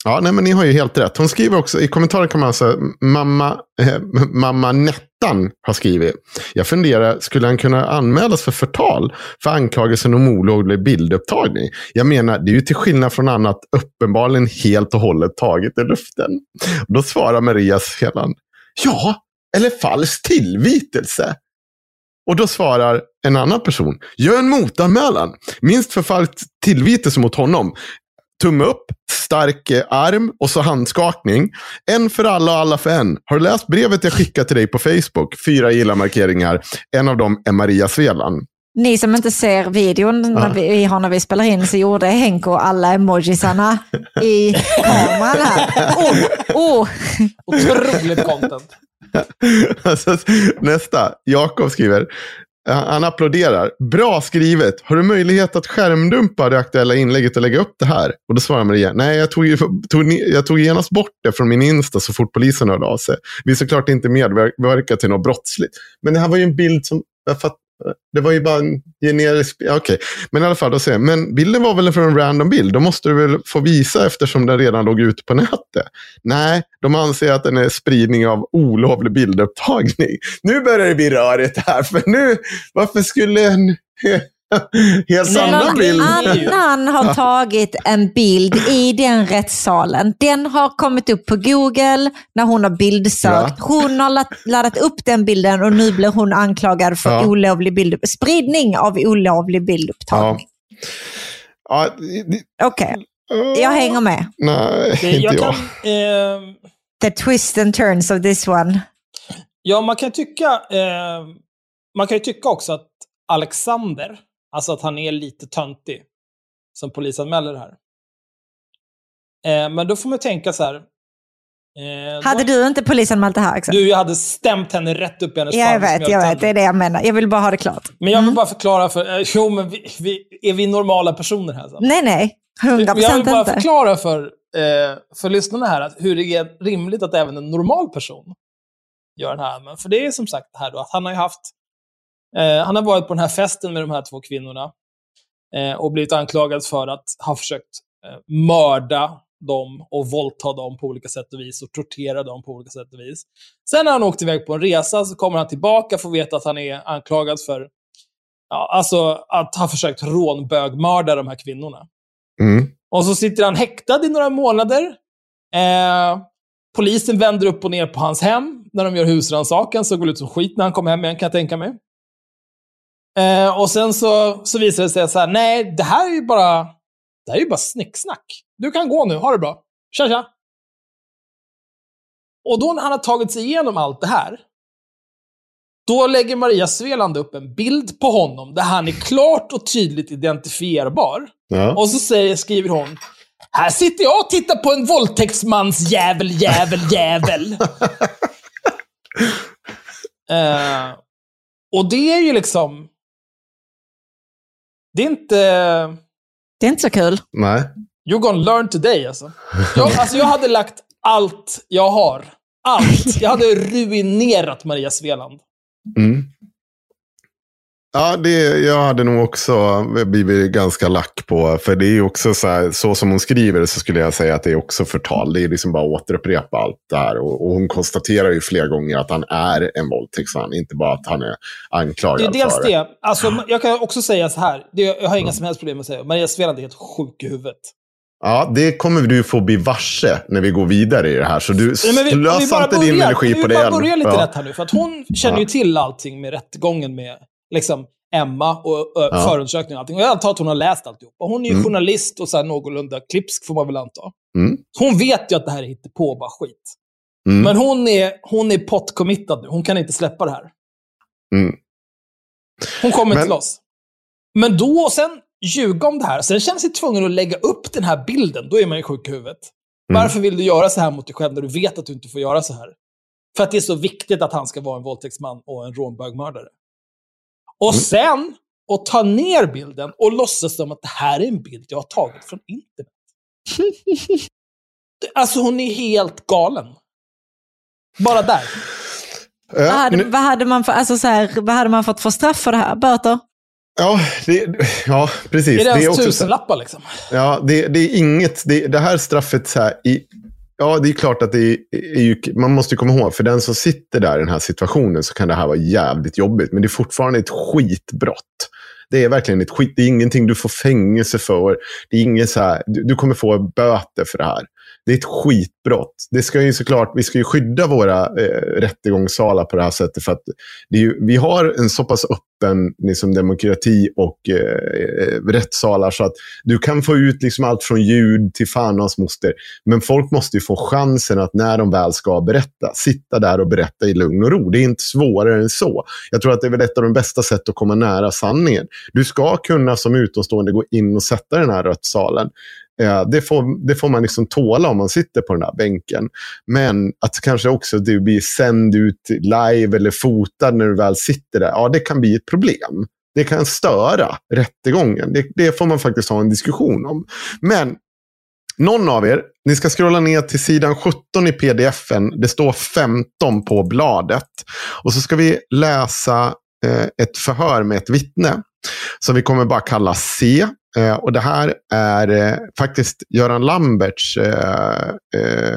Speaker 4: Ja, nej, men ni har ju helt rätt. Hon skriver också, i kommentaren kan man säga, mamma, eh, mamma Nettan har skrivit. Jag funderar, skulle han kunna anmälas för förtal för anklagelsen om olaglig bildupptagning? Jag menar, det är ju till skillnad från annat uppenbarligen helt och hållet taget i luften. Då svarar Maria sedan, ja, eller falsk tillvitelse. Och då svarar en annan person, gör en motanmälan, minst för falsk tillvitelse mot honom. Tumme upp, stark eh, arm och så handskakning. En för alla och alla för en. Har du läst brevet jag skickade till dig på Facebook? Fyra gilla-markeringar. En av dem är Maria Sveland.
Speaker 5: Ni som inte ser videon när vi, vi har när vi spelar in så gjorde Henko alla emojisarna i kameran här. Oh, oh.
Speaker 3: Otroligt content.
Speaker 4: Alltså, nästa. Jakob skriver. Eh, han applåderar. Bra skrivet. Har du möjlighet att skärmdumpa det aktuella inlägget och lägga upp det här? Och då svarar Maria. Nej, jag tog, tog, jag tog genast bort det från min Insta så fort polisen hörde av sig. Vi såklart inte medverkar till något brottsligt. Men det här var ju en bild som... Jag fatt, det var ju bara en generisk... Okej, okay. men i alla fall, då säger jag, men bilden var väl från en random bild. Då måste du väl få visa eftersom den redan låg ute på nätet. Nej, de anser att den är spridning av olovlig bildupptagning. Nu börjar det bli rörigt här, för nu, varför skulle en... Helt annan bild.
Speaker 5: annan har tagit en bild i den rättssalen. Den har kommit upp på Google när hon har bildsökt. Ja. Hon har laddat upp den bilden och nu blir hon anklagad för ja. olovlig bild, spridning av olovlig bildupptagning.
Speaker 4: Ja.
Speaker 5: ja Okej, okay. jag hänger med.
Speaker 4: Nej, inte jag. Kan, eh...
Speaker 5: The twist and turns of this one.
Speaker 3: Ja, man kan tycka, eh, man kan ju tycka också att Alexander, Alltså att han är lite töntig som polisanmäler det här. Eh, men då får man tänka så här.
Speaker 5: Eh, hade då, du inte polisanmält det här också?
Speaker 3: Du, jag hade stämt henne rätt upp i hennes
Speaker 5: Jag vet, jag vet. Det är det jag menar. Jag vill bara ha det klart.
Speaker 3: Men jag vill mm. bara förklara för... Eh, jo, men vi, vi, är vi normala personer här? Så?
Speaker 5: Nej, nej. 100% inte.
Speaker 3: Jag vill bara inte. förklara för, eh, för lyssnarna här att hur det är rimligt att även en normal person gör den här. Men för det är som sagt det här då, att han har ju haft Eh, han har varit på den här festen med de här två kvinnorna eh, och blivit anklagad för att ha försökt eh, mörda dem och våldta dem på olika sätt och vis och tortera dem på olika sätt och vis. Sen när han åkt iväg på en resa så kommer han tillbaka och får veta att han är anklagad för ja, alltså att ha försökt rånbögmörda de här kvinnorna.
Speaker 4: Mm.
Speaker 3: Och så sitter han häktad i några månader. Eh, polisen vänder upp och ner på hans hem när de gör husrannsakan, så går det ut som skit när han kommer hem igen, kan jag tänka mig. Eh, och sen så, så visade det sig så här, nej, det här är ju bara, det här är ju bara snicksnack. Du kan gå nu, ha det bra. Tja, tja. Och då när han har tagit sig igenom allt det här, då lägger Maria Sveland upp en bild på honom där han är klart och tydligt identifierbar.
Speaker 4: Ja.
Speaker 3: Och så säger, skriver hon, här sitter jag och tittar på en våldtäktsmans jävel, jävel, jävel. uh, och det är ju liksom, det är inte...
Speaker 5: Det är inte så kul.
Speaker 4: Nej.
Speaker 3: You're gonna learn today alltså. Jag, alltså. jag hade lagt allt jag har. Allt. Jag hade ruinerat Maria Sveland.
Speaker 4: Mm. Ja, det, jag hade nog också blivit ganska lack på. För det är ju också så här, så som hon skriver så skulle jag säga att det är också förtal. Det är liksom bara att återupprepa allt det här. Och, och hon konstaterar ju flera gånger att han är en våldtäktsman, inte bara att han är anklagad
Speaker 3: det. är dels för det. det. Alltså, jag kan också säga så här, det, jag har inga mm. som helst problem med att säga Maria Sveland är helt sjuk i huvudet.
Speaker 4: Ja, det kommer du få bli varse när vi går vidare i det här. Så du löser inte din energi på det.
Speaker 3: Vi bara börjar lite ja. rätt här nu. För att hon känner ju till allting med rättegången med liksom, Emma och, och ja. förundersökningen och allting. Och jag antar att hon har läst alltihop. Och hon är ju mm. journalist och så här någorlunda klipsk, får man väl anta.
Speaker 4: Mm.
Speaker 3: Hon vet ju att det här är inte på bara skit. Mm. Men hon är, hon är pottcommittad nu. Hon kan inte släppa det här.
Speaker 4: Mm.
Speaker 3: Hon kommer Men... inte loss. Men då, och sen ljuga om det här. Sen känner sig tvungen att lägga upp den här bilden. Då är man ju sjuk i huvudet. Mm. Varför vill du göra så här mot dig själv när du vet att du inte får göra så här? För att det är så viktigt att han ska vara en våldtäktsman och en rånbögmördare. Och mm. sen att ta ner bilden och låtsas som att det här är en bild jag har tagit från internet. alltså hon är helt galen. Bara där.
Speaker 5: Ja, vad, hade, vad, hade man för, alltså så här, vad hade man fått för straff för det här? Böter?
Speaker 4: Ja, det, ja precis.
Speaker 3: Är det ens
Speaker 4: också,
Speaker 3: tusenlappar liksom?
Speaker 4: Ja, det, det är inget. Det, det här straffet så här, i, Ja, det är klart att det är, är ju, man måste komma ihåg, för den som sitter där i den här situationen så kan det här vara jävligt jobbigt. Men det är fortfarande ett skitbrott. Det är verkligen ett skit. Det är ingenting du får fängelse för. Det är ingen så här, du, du kommer få böter för det här. Det är ett skitbrott. Det ska ju såklart, vi ska ju skydda våra eh, rättegångssalar på det här sättet. För att det är ju, vi har en så pass öppen liksom, demokrati och eh, eh rättssalar så att du kan få ut liksom, allt från ljud till fan och hans moster. Men folk måste ju få chansen att när de väl ska berätta, sitta där och berätta i lugn och ro. Det är inte svårare än så. Jag tror att det är väl ett av de bästa sätten att komma nära sanningen. Du ska kunna som utomstående gå in och sätta den här rättssalen. Eh, det, får, det får man liksom tåla om man sitter på den här bänken. Men att kanske också du blir sänd ut live eller fotad när du väl sitter där, ja det kan bli ett problem. Det kan störa rättegången. Det, det får man faktiskt ha en diskussion om. Men någon av er, ni ska scrolla ner till sidan 17 i pdfen. Det står 15 på bladet. Och så ska vi läsa eh, ett förhör med ett vittne. Som vi kommer bara kalla C. Eh, och det här är eh, faktiskt Göran Lamberts, eh, eh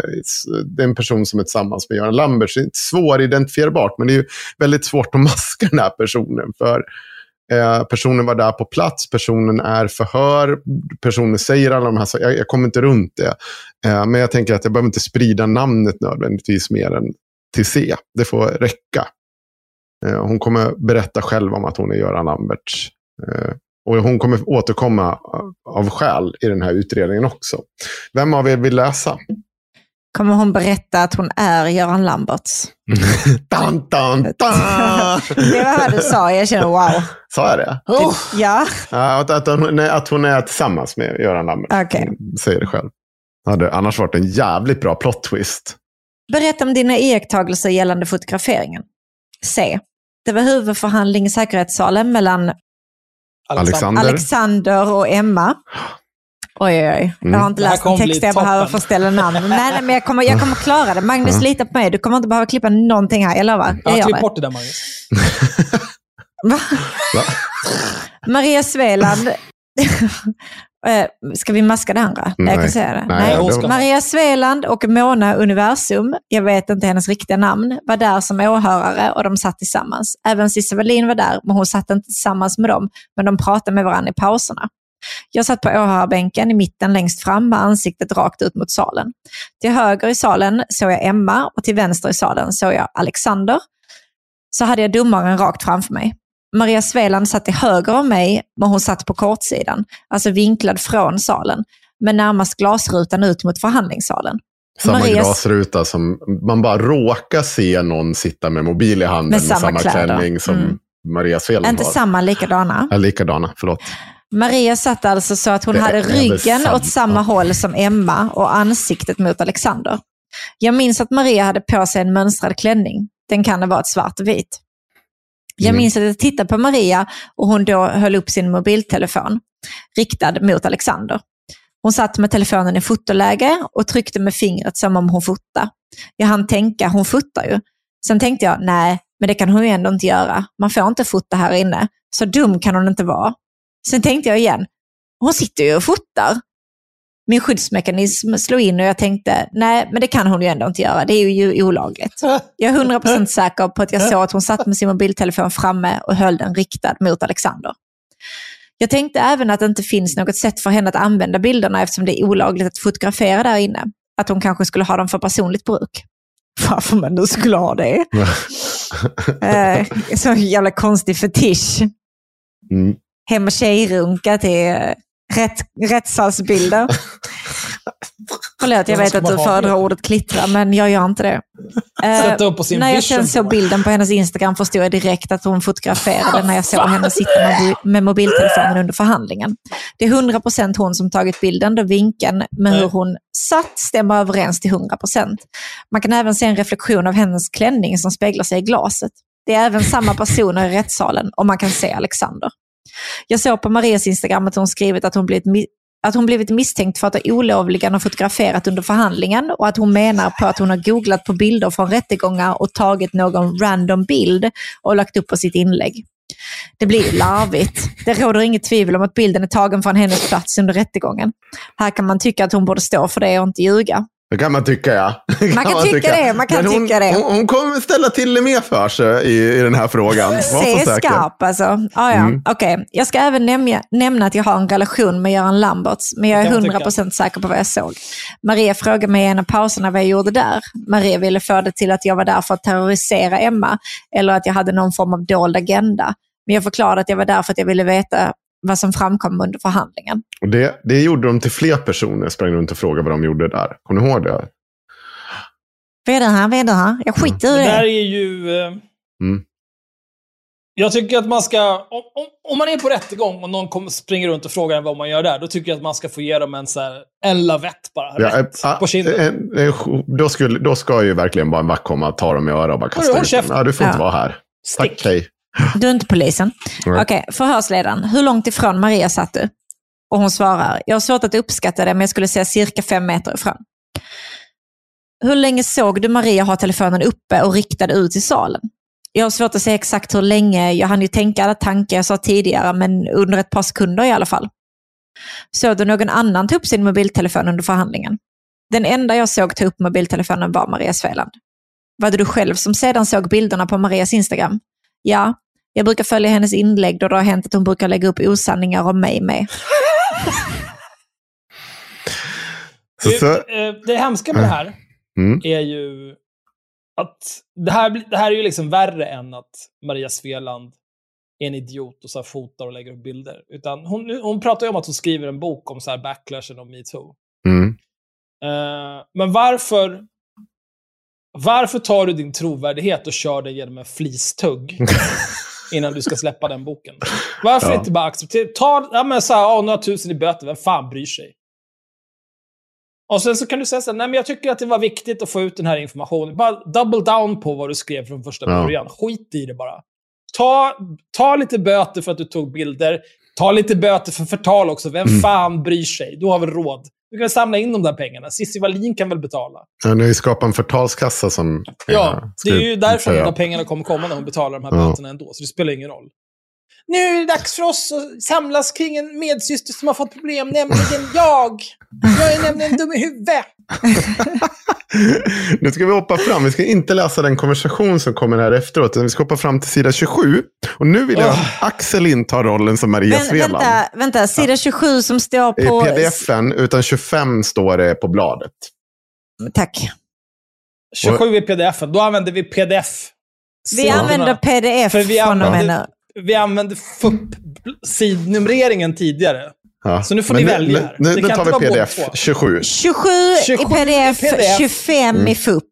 Speaker 4: den person som är tillsammans med Göran Lamberts. Det är inte svåridentifierbart, men det är väldigt svårt att maska den här personen. För eh, personen var där på plats, personen är förhör, personen säger alla de här sakerna. Jag, jag kommer inte runt det. Eh, men jag tänker att jag behöver inte sprida namnet nödvändigtvis mer än till C. Det får räcka. Eh, hon kommer berätta själv om att hon är Göran Lamberts eh, och hon kommer återkomma av skäl i den här utredningen också. Vem av er vill läsa?
Speaker 5: Kommer hon berätta att hon är Göran Lamberts?
Speaker 4: dun, dun, dun.
Speaker 5: det var vad du sa, jag känner wow.
Speaker 4: Sa jag det?
Speaker 5: Oh. Ja.
Speaker 4: Att, att, hon, att hon är tillsammans med Göran Lambert.
Speaker 5: Okay.
Speaker 4: säger det själv. Det hade annars varit en jävligt bra plot twist.
Speaker 5: Berätta om dina iakttagelser gällande fotograferingen. C. Det var huvudförhandling i säkerhetssalen mellan
Speaker 4: Alexander.
Speaker 5: Alexander och Emma. Oj, oj, oj. Jag har inte mm. läst en text jag behöver få ställa namn. nej, nej, men jag kommer, jag kommer klara det. Magnus, mm. lita på mig. Du kommer inte behöva klippa någonting här, jag lovar.
Speaker 3: Jag ja, klipp bort det där, Magnus.
Speaker 5: Va? Va? Maria Sveland Eh, ska vi maska det andra? Nej, jag kan säga det. Nej, Nej. Maria Sveland och Mona Universum, jag vet inte hennes riktiga namn, var där som åhörare och de satt tillsammans. Även Cissi Wallin var där, men hon satt inte tillsammans med dem, men de pratade med varandra i pauserna. Jag satt på åhörarbänken i mitten längst fram med ansiktet rakt ut mot salen. Till höger i salen såg jag Emma och till vänster i salen såg jag Alexander. Så hade jag domaren rakt framför mig. Maria Sveland satt till höger om mig, men hon satt på kortsidan, alltså vinklad från salen, men närmast glasrutan ut mot förhandlingssalen.
Speaker 4: Samma Marias... glasruta som man bara råkar se någon sitta med mobil i handen med samma, med samma klänning som mm. Maria Sveland
Speaker 5: Inte
Speaker 4: har.
Speaker 5: samma, likadana.
Speaker 4: Ja, likadana, förlåt.
Speaker 5: Maria satt alltså så att hon det hade ryggen åt samma håll som Emma och ansiktet mot Alexander. Jag minns att Maria hade på sig en mönstrad klänning. Den kan ha varit svart och vit. Jag mm. minns att jag tittade på Maria och hon då höll upp sin mobiltelefon riktad mot Alexander. Hon satt med telefonen i fotoläge och tryckte med fingret som om hon fotade. Jag hann tänka, hon fotar ju. Sen tänkte jag, nej, men det kan hon ju ändå inte göra. Man får inte fota här inne. Så dum kan hon inte vara. Sen tänkte jag igen, hon sitter ju och fotar min skyddsmekanism slog in och jag tänkte, nej, men det kan hon ju ändå inte göra. Det är ju olagligt. Jag är 100% säker på att jag såg att hon satt med sin mobiltelefon framme och höll den riktad mot Alexander. Jag tänkte även att det inte finns något sätt för henne att använda bilderna eftersom det är olagligt att fotografera där inne. Att hon kanske skulle ha dem för personligt bruk. Varför man nu skulle ha det. eh, så jävla konstig fetisch. Mm. Hem och tjejrunka till rätt, rättssalsbilder. Förlåt, jag vet att du föredrar ordet klittra, men jag gör inte det.
Speaker 3: Sin
Speaker 5: när jag sen såg bilden på hennes Instagram förstod jag direkt att hon fotograferade när jag såg henne sitta med mobiltelefonen under förhandlingen. Det är 100% hon som tagit bilden då vinkeln med hur hon satt stämmer överens till 100%. Man kan även se en reflektion av hennes klänning som speglar sig i glaset. Det är även samma personer i rättssalen och man kan se Alexander. Jag såg på Marias Instagram att hon skrivit att hon blivit att hon blivit misstänkt för att ha olovligen fotograferat under förhandlingen och att hon menar på att hon har googlat på bilder från rättegångar och tagit någon random bild och lagt upp på sitt inlägg. Det blir larvigt. Det råder inget tvivel om att bilden är tagen från hennes plats under rättegången. Här kan man tycka att hon borde stå för det och inte ljuga.
Speaker 4: Det kan man tycka ja. Det
Speaker 5: Man kan tycka det, man kan
Speaker 4: hon,
Speaker 5: tycka det.
Speaker 4: Hon, hon kommer ställa till det mer för sig i, i den här frågan. Var så
Speaker 5: Se
Speaker 4: säker.
Speaker 5: skarp alltså. Ah, ja.
Speaker 4: Mm.
Speaker 5: Okej, Jag ska även nämna, nämna att jag har en relation med Göran Lamberts, men jag är
Speaker 3: Det kan man
Speaker 5: 100% säker på vad jag såg. Maria frågade mig i en av pauserna vad jag gjorde där. Maria ville få det till att jag var där för att terrorisera Emma, eller att jag hade någon form av dold agenda. Men jag förklarade att jag var där för att jag ville veta vad som framkom under förhandlingen.
Speaker 4: Och det, det gjorde de till fler personer. Sprang runt och frågade vad de gjorde där. Kommer ni ihåg det?
Speaker 5: Vad är det här? Vad är det här? Jag skiter i
Speaker 3: Det
Speaker 5: det.
Speaker 3: är ju... eh,
Speaker 4: Mm.
Speaker 3: Jag tycker att man ska... Om, om, om man är på rättegång och någon kommer, springer runt och frågar vad man gör där, då tycker jag att man ska få ge dem en, så här, en lavett bara.
Speaker 4: Ja,
Speaker 3: rätt
Speaker 4: eh,
Speaker 3: på kinden.
Speaker 4: eh, då, skulle, då ska ju verkligen bara en vakt komma och ta dem i örat och bara kasta ut dem. Ja, du får inte
Speaker 5: Ja.
Speaker 4: vara här. Tack,
Speaker 3: Stick.
Speaker 4: hej.
Speaker 5: Du är inte polisen. Okej, förhörsledaren. Hur långt ifrån Maria satt du? Och hon svarar, jag har svårt att uppskatta det, men jag skulle säga cirka fem meter ifrån. Hur länge såg du Maria ha telefonen uppe och riktad ut i salen? Jag har svårt att säga exakt hur länge, jag hann ju tänka alla tankar jag sa tidigare, men under ett par sekunder i alla fall. Såg du någon annan ta upp sin mobiltelefon under förhandlingen? Den enda jag såg ta upp mobiltelefonen var Maria Sveland. Var det du själv som sedan såg bilderna på Marias Instagram? Ja, jag brukar följa hennes inlägg då det har hänt att hon brukar lägga upp osanningar om mig med.
Speaker 4: Så, så,
Speaker 3: Det, eh, det hemska med det här
Speaker 4: mm.
Speaker 3: är ju att det här, det här är ju liksom värre än att Maria Sveland är en idiot och så här fotar och lägger upp bilder. Utan hon, hon pratar ju om att hon skriver en bok om så här backlashen och metoo.
Speaker 4: Mm.
Speaker 3: Eh, men varför, varför tar du din trovärdighet och kör den genom en flistugg innan du ska släppa den boken? Varför
Speaker 4: Ja.
Speaker 3: inte bara acceptera? Ta ja, men så här, några tusen i böter, vem fan bryr sig? Och sen så kan du säga så här, nej men jag tycker att det var viktigt att få ut den här informationen. Bara double down på vad du skrev från första
Speaker 4: Ja.
Speaker 3: början. Skit i det bara. Ta, ta lite böter för att du tog bilder. Ta lite böter för förtal också. Vem
Speaker 4: Mm.
Speaker 3: fan bryr sig? Du har väl råd? Du kan samla in de där pengarna. Cissi Wallin kan väl betala?
Speaker 4: Ja, ni har ju skapat en förtalskassa som...
Speaker 3: Ja, det är ju därför de där pengarna kommer komma när hon betalar de här
Speaker 4: Ja.
Speaker 3: böterna ändå. Så det spelar ingen roll. Nu är det dags för oss att samlas kring en medsyster som har fått problem, nämligen jag. Jag är nämligen dum i huvudet.
Speaker 4: Nu ska vi hoppa fram. Vi ska inte läsa den konversation som kommer här efteråt. Utan vi ska hoppa fram till sida 27. Och nu vill jag att Axel inta rollen som Maria
Speaker 5: Vän,
Speaker 4: Sveland.
Speaker 5: vänta, vänta, sida 27 som står
Speaker 4: I
Speaker 5: på...
Speaker 4: pdf-en, utan 25 står det på bladet.
Speaker 5: Tack.
Speaker 3: 27 i pdf Då använder vi pdf.
Speaker 5: Vi använder pdf
Speaker 3: För vi
Speaker 5: från och med nu.
Speaker 3: använder, vi använde FUP-sidnumreringen tidigare.
Speaker 4: Ja.
Speaker 3: Så nu får
Speaker 4: Men
Speaker 3: ni välja
Speaker 4: Nu, nu,
Speaker 3: Det
Speaker 4: nu
Speaker 3: kan
Speaker 4: tar vi pdf
Speaker 3: två.
Speaker 4: 27.
Speaker 5: 27,
Speaker 3: 27
Speaker 5: i pdf,
Speaker 3: i PDF.
Speaker 5: 25 i FUP.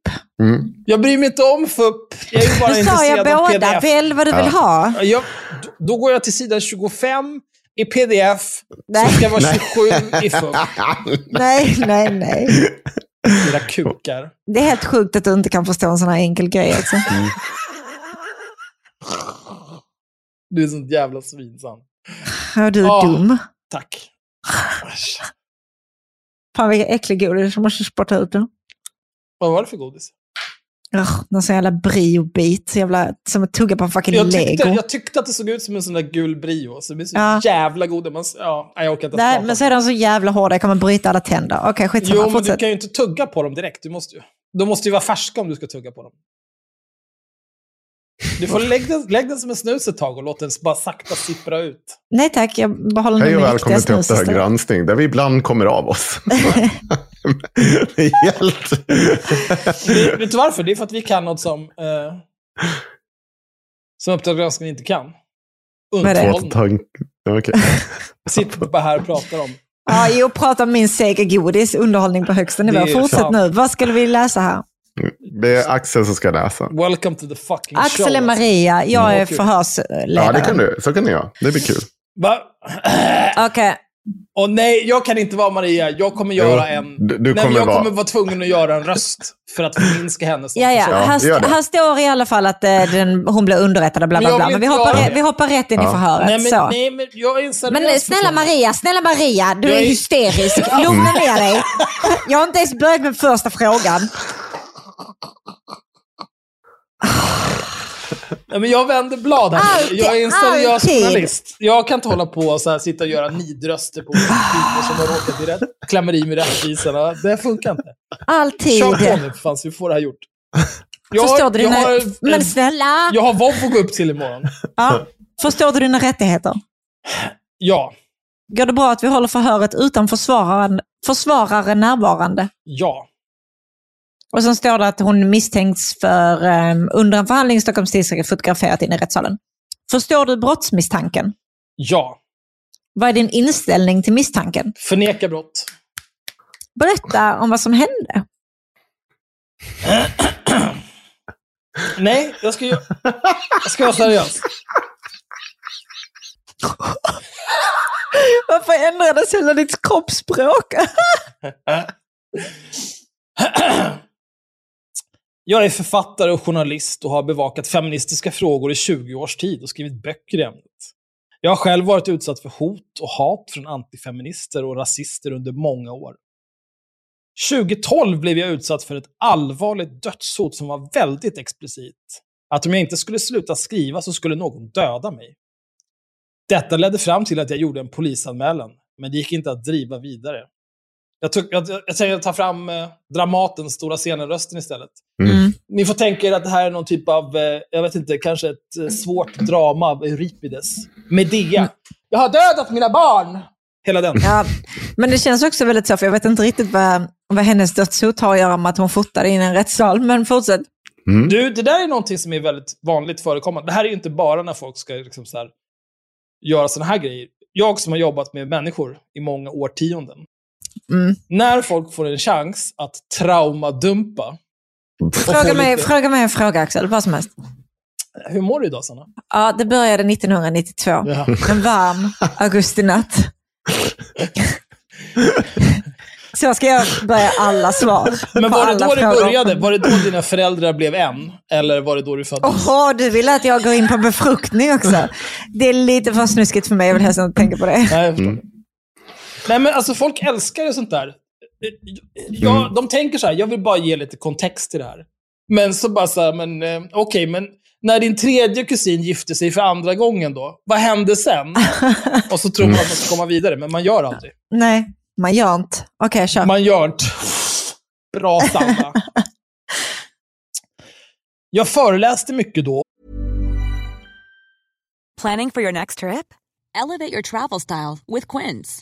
Speaker 4: Mm.
Speaker 3: Jag bryr mig inte om FUP. Jag är bara
Speaker 5: Nu sa
Speaker 3: intresserad
Speaker 5: jag
Speaker 3: av
Speaker 5: båda,
Speaker 3: pdf.
Speaker 5: välj vad du vill ha.
Speaker 3: Jag, då går jag till sidan 25 i pdf,
Speaker 5: Nej.
Speaker 3: som ska vara 27 i FUP.
Speaker 5: Nej, nej, nej.
Speaker 3: Era kukar.
Speaker 5: Det är helt sjukt att du inte kan förstå en sån här enkel grej också.
Speaker 3: Du är sånt jävla svin, Sam.
Speaker 5: Ja, du är
Speaker 3: Ah.
Speaker 5: dum.
Speaker 3: Tack.
Speaker 5: Fan vilka äcklig godis, jag måste spotta ut det.
Speaker 3: Vad var det för godis?
Speaker 5: Ugh, någon sån jävla brio-bit, jävla, som att tugga på en fucking
Speaker 3: Jag tyckte,
Speaker 5: lego.
Speaker 3: jag tyckte att det såg ut som en sån där gul Brio. Så är så
Speaker 5: Ja.
Speaker 3: jävla goda. Man, ja, nej, jag orkar inte
Speaker 5: Nej, men så är de så jävla hårda, jag kommer bryta alla tänder. Okej, skitsamma,
Speaker 3: Jo, men du
Speaker 5: fortsätt.
Speaker 3: kan ju inte tugga på dem direkt. Du måste ju, de måste ju vara färska om du ska tugga på dem. Du får lägga den, lägg den som en snus ett tag och låt den bara sakta sippra ut.
Speaker 5: Nej tack, jag behåller
Speaker 4: Hej
Speaker 5: nu
Speaker 4: och välkommen till Uppdrag
Speaker 5: istället.
Speaker 4: granskning, där vi ibland kommer av oss. Det är Helt...
Speaker 3: Vet du varför? Det är för att vi kan något som, eh, som Uppdrag granskning inte kan. Underhållning.
Speaker 4: Okej.
Speaker 3: Sitter bara här och pratar om.
Speaker 5: Ja, jo, prata om min seger godis, underhållning på högsta nivå. Fortsätt
Speaker 3: sant.
Speaker 5: nu, vad skulle vi läsa här?
Speaker 4: Det är Axel som ska läsa.
Speaker 3: Welcome to the fucking
Speaker 5: Axel
Speaker 3: show.
Speaker 5: är Maria, jag
Speaker 3: Mm,
Speaker 5: är förhörsledare.
Speaker 4: Ja, det kan du. Så kan ni göra. Det blir kul.
Speaker 5: Okej,
Speaker 3: Och nej, jag kan inte vara Maria. Jag kommer göra
Speaker 4: Jo,
Speaker 3: en...
Speaker 4: du- du
Speaker 3: nej,
Speaker 4: kommer
Speaker 3: jag
Speaker 4: vara-
Speaker 3: kommer vara tvungen att göra en röst för att förminska henne som
Speaker 5: ja, ja.
Speaker 3: person.
Speaker 4: Ja,
Speaker 5: här, här står i alla fall att eh, den, hon blev underrättad och bla bla bla. Men vi hoppar, vi hoppar rätt in i
Speaker 4: Ja.
Speaker 5: förhöret.
Speaker 3: Nej, men,
Speaker 5: så.
Speaker 3: nej, men jag är
Speaker 5: Men snälla
Speaker 3: person.
Speaker 5: Maria, snälla Maria, du
Speaker 3: Jag
Speaker 5: är
Speaker 3: är-
Speaker 5: hysterisk. Lugna ner dig. Jag har inte ens börjat med första frågan.
Speaker 3: Nej, men jag vänder blad här.
Speaker 5: Alltid,
Speaker 3: jag är en seriös
Speaker 5: alltid.
Speaker 3: journalist. Jag kan inte hålla på och så här, sitta och göra nidröster på kvinnor som har råkat i rätt, klämmer i med rättvisorna. Det funkar inte.
Speaker 5: Alltid.
Speaker 3: Kör på nu, fan, så vi får det här gjort. Jag
Speaker 5: Förstår du
Speaker 3: jag,
Speaker 5: dina...
Speaker 3: har,
Speaker 5: Men snälla!
Speaker 3: jag har Vov att gå upp till imorgon.
Speaker 5: Ja. Förstår du dina rättigheter?
Speaker 3: Ja,
Speaker 5: Går det bra att vi håller förhöret utan försvararen, försvarare närvarande?
Speaker 3: ja,
Speaker 5: Och sen står det att hon misstänks för um, under en förhandling i Stockholms tingsrätt fotograferat in i rättssalen. Förstår du brottsmisstanken?
Speaker 3: ja.
Speaker 5: Vad är din inställning till misstanken?
Speaker 3: Förneka brott.
Speaker 5: Berätta om vad som hände.
Speaker 3: Nej, jag ska, ju- jag ska vara seriös.
Speaker 5: Varför ändrades hela ditt kroppsspråk?
Speaker 3: Jag är författare och journalist och har bevakat feministiska frågor i 20 års tid och skrivit böcker i ämnet. Jag har själv varit utsatt för hot och hat från antifeminister och rasister under många år. 2012 blev jag utsatt för ett allvarligt dödshot som var väldigt explicit. Att om jag inte skulle sluta skriva så skulle någon döda mig. Detta ledde fram till att jag gjorde en polisanmälan, men det gick inte att driva vidare. Jag, tog, jag, jag, tänker ta fram eh, Dramatens stora scener-rösten istället.
Speaker 5: Mm.
Speaker 3: Ni får tänka er att det här är någon typ av, eh, jag vet inte, kanske ett eh, svårt drama av Euripides. Medea. Jag har dödat mina barn! Hela den.
Speaker 5: Ja, men det känns också väldigt så, för jag vet inte riktigt vad, vad hennes dödshot har att göra med att hon fotade in en rättssal. Men fortsätt.
Speaker 3: Du, det där är någonting som är väldigt vanligt förekommande. Det här är ju inte bara när folk ska liksom så här, göra såna här grejer. Jag som har jobbat med människor i många årtionden.
Speaker 5: Mm.
Speaker 3: När folk får en chans att traumadumpa.
Speaker 5: Fråga, mig,
Speaker 3: lite-
Speaker 5: fråga mig en fråga Axel, vad som helst.
Speaker 3: Hur mår du idag, Sanna?
Speaker 5: Ja, det började 1992.
Speaker 3: Ja.
Speaker 5: En varm augustinatt. Så ska jag börja alla svar.
Speaker 3: Men var det då det
Speaker 5: frågor.
Speaker 3: började? Var det då dina föräldrar blev en? Eller var det då du föddes?
Speaker 5: Åh, du vill att jag går in på befruktning också. Det är lite för snuskigt för mig, jag vill helst inte tänka på det.
Speaker 3: Nej, jag förstår. Nej, men alltså folk älskar ju sånt där. Jag, De tänker så här, jag vill bara ge lite kontext till det här. Men så bara så här, men eh, okej, men när din tredje kusin gifte sig för andra gången då, vad hände sen? Och så tror man att man ska komma vidare, men man gör aldrig.
Speaker 5: Nej, man gör inte. Okej, kör.
Speaker 3: Man gör inte. Bra Sanna. Jag föreläste mycket då
Speaker 6: Planning for your next trip? Elevate your travel style with Quince.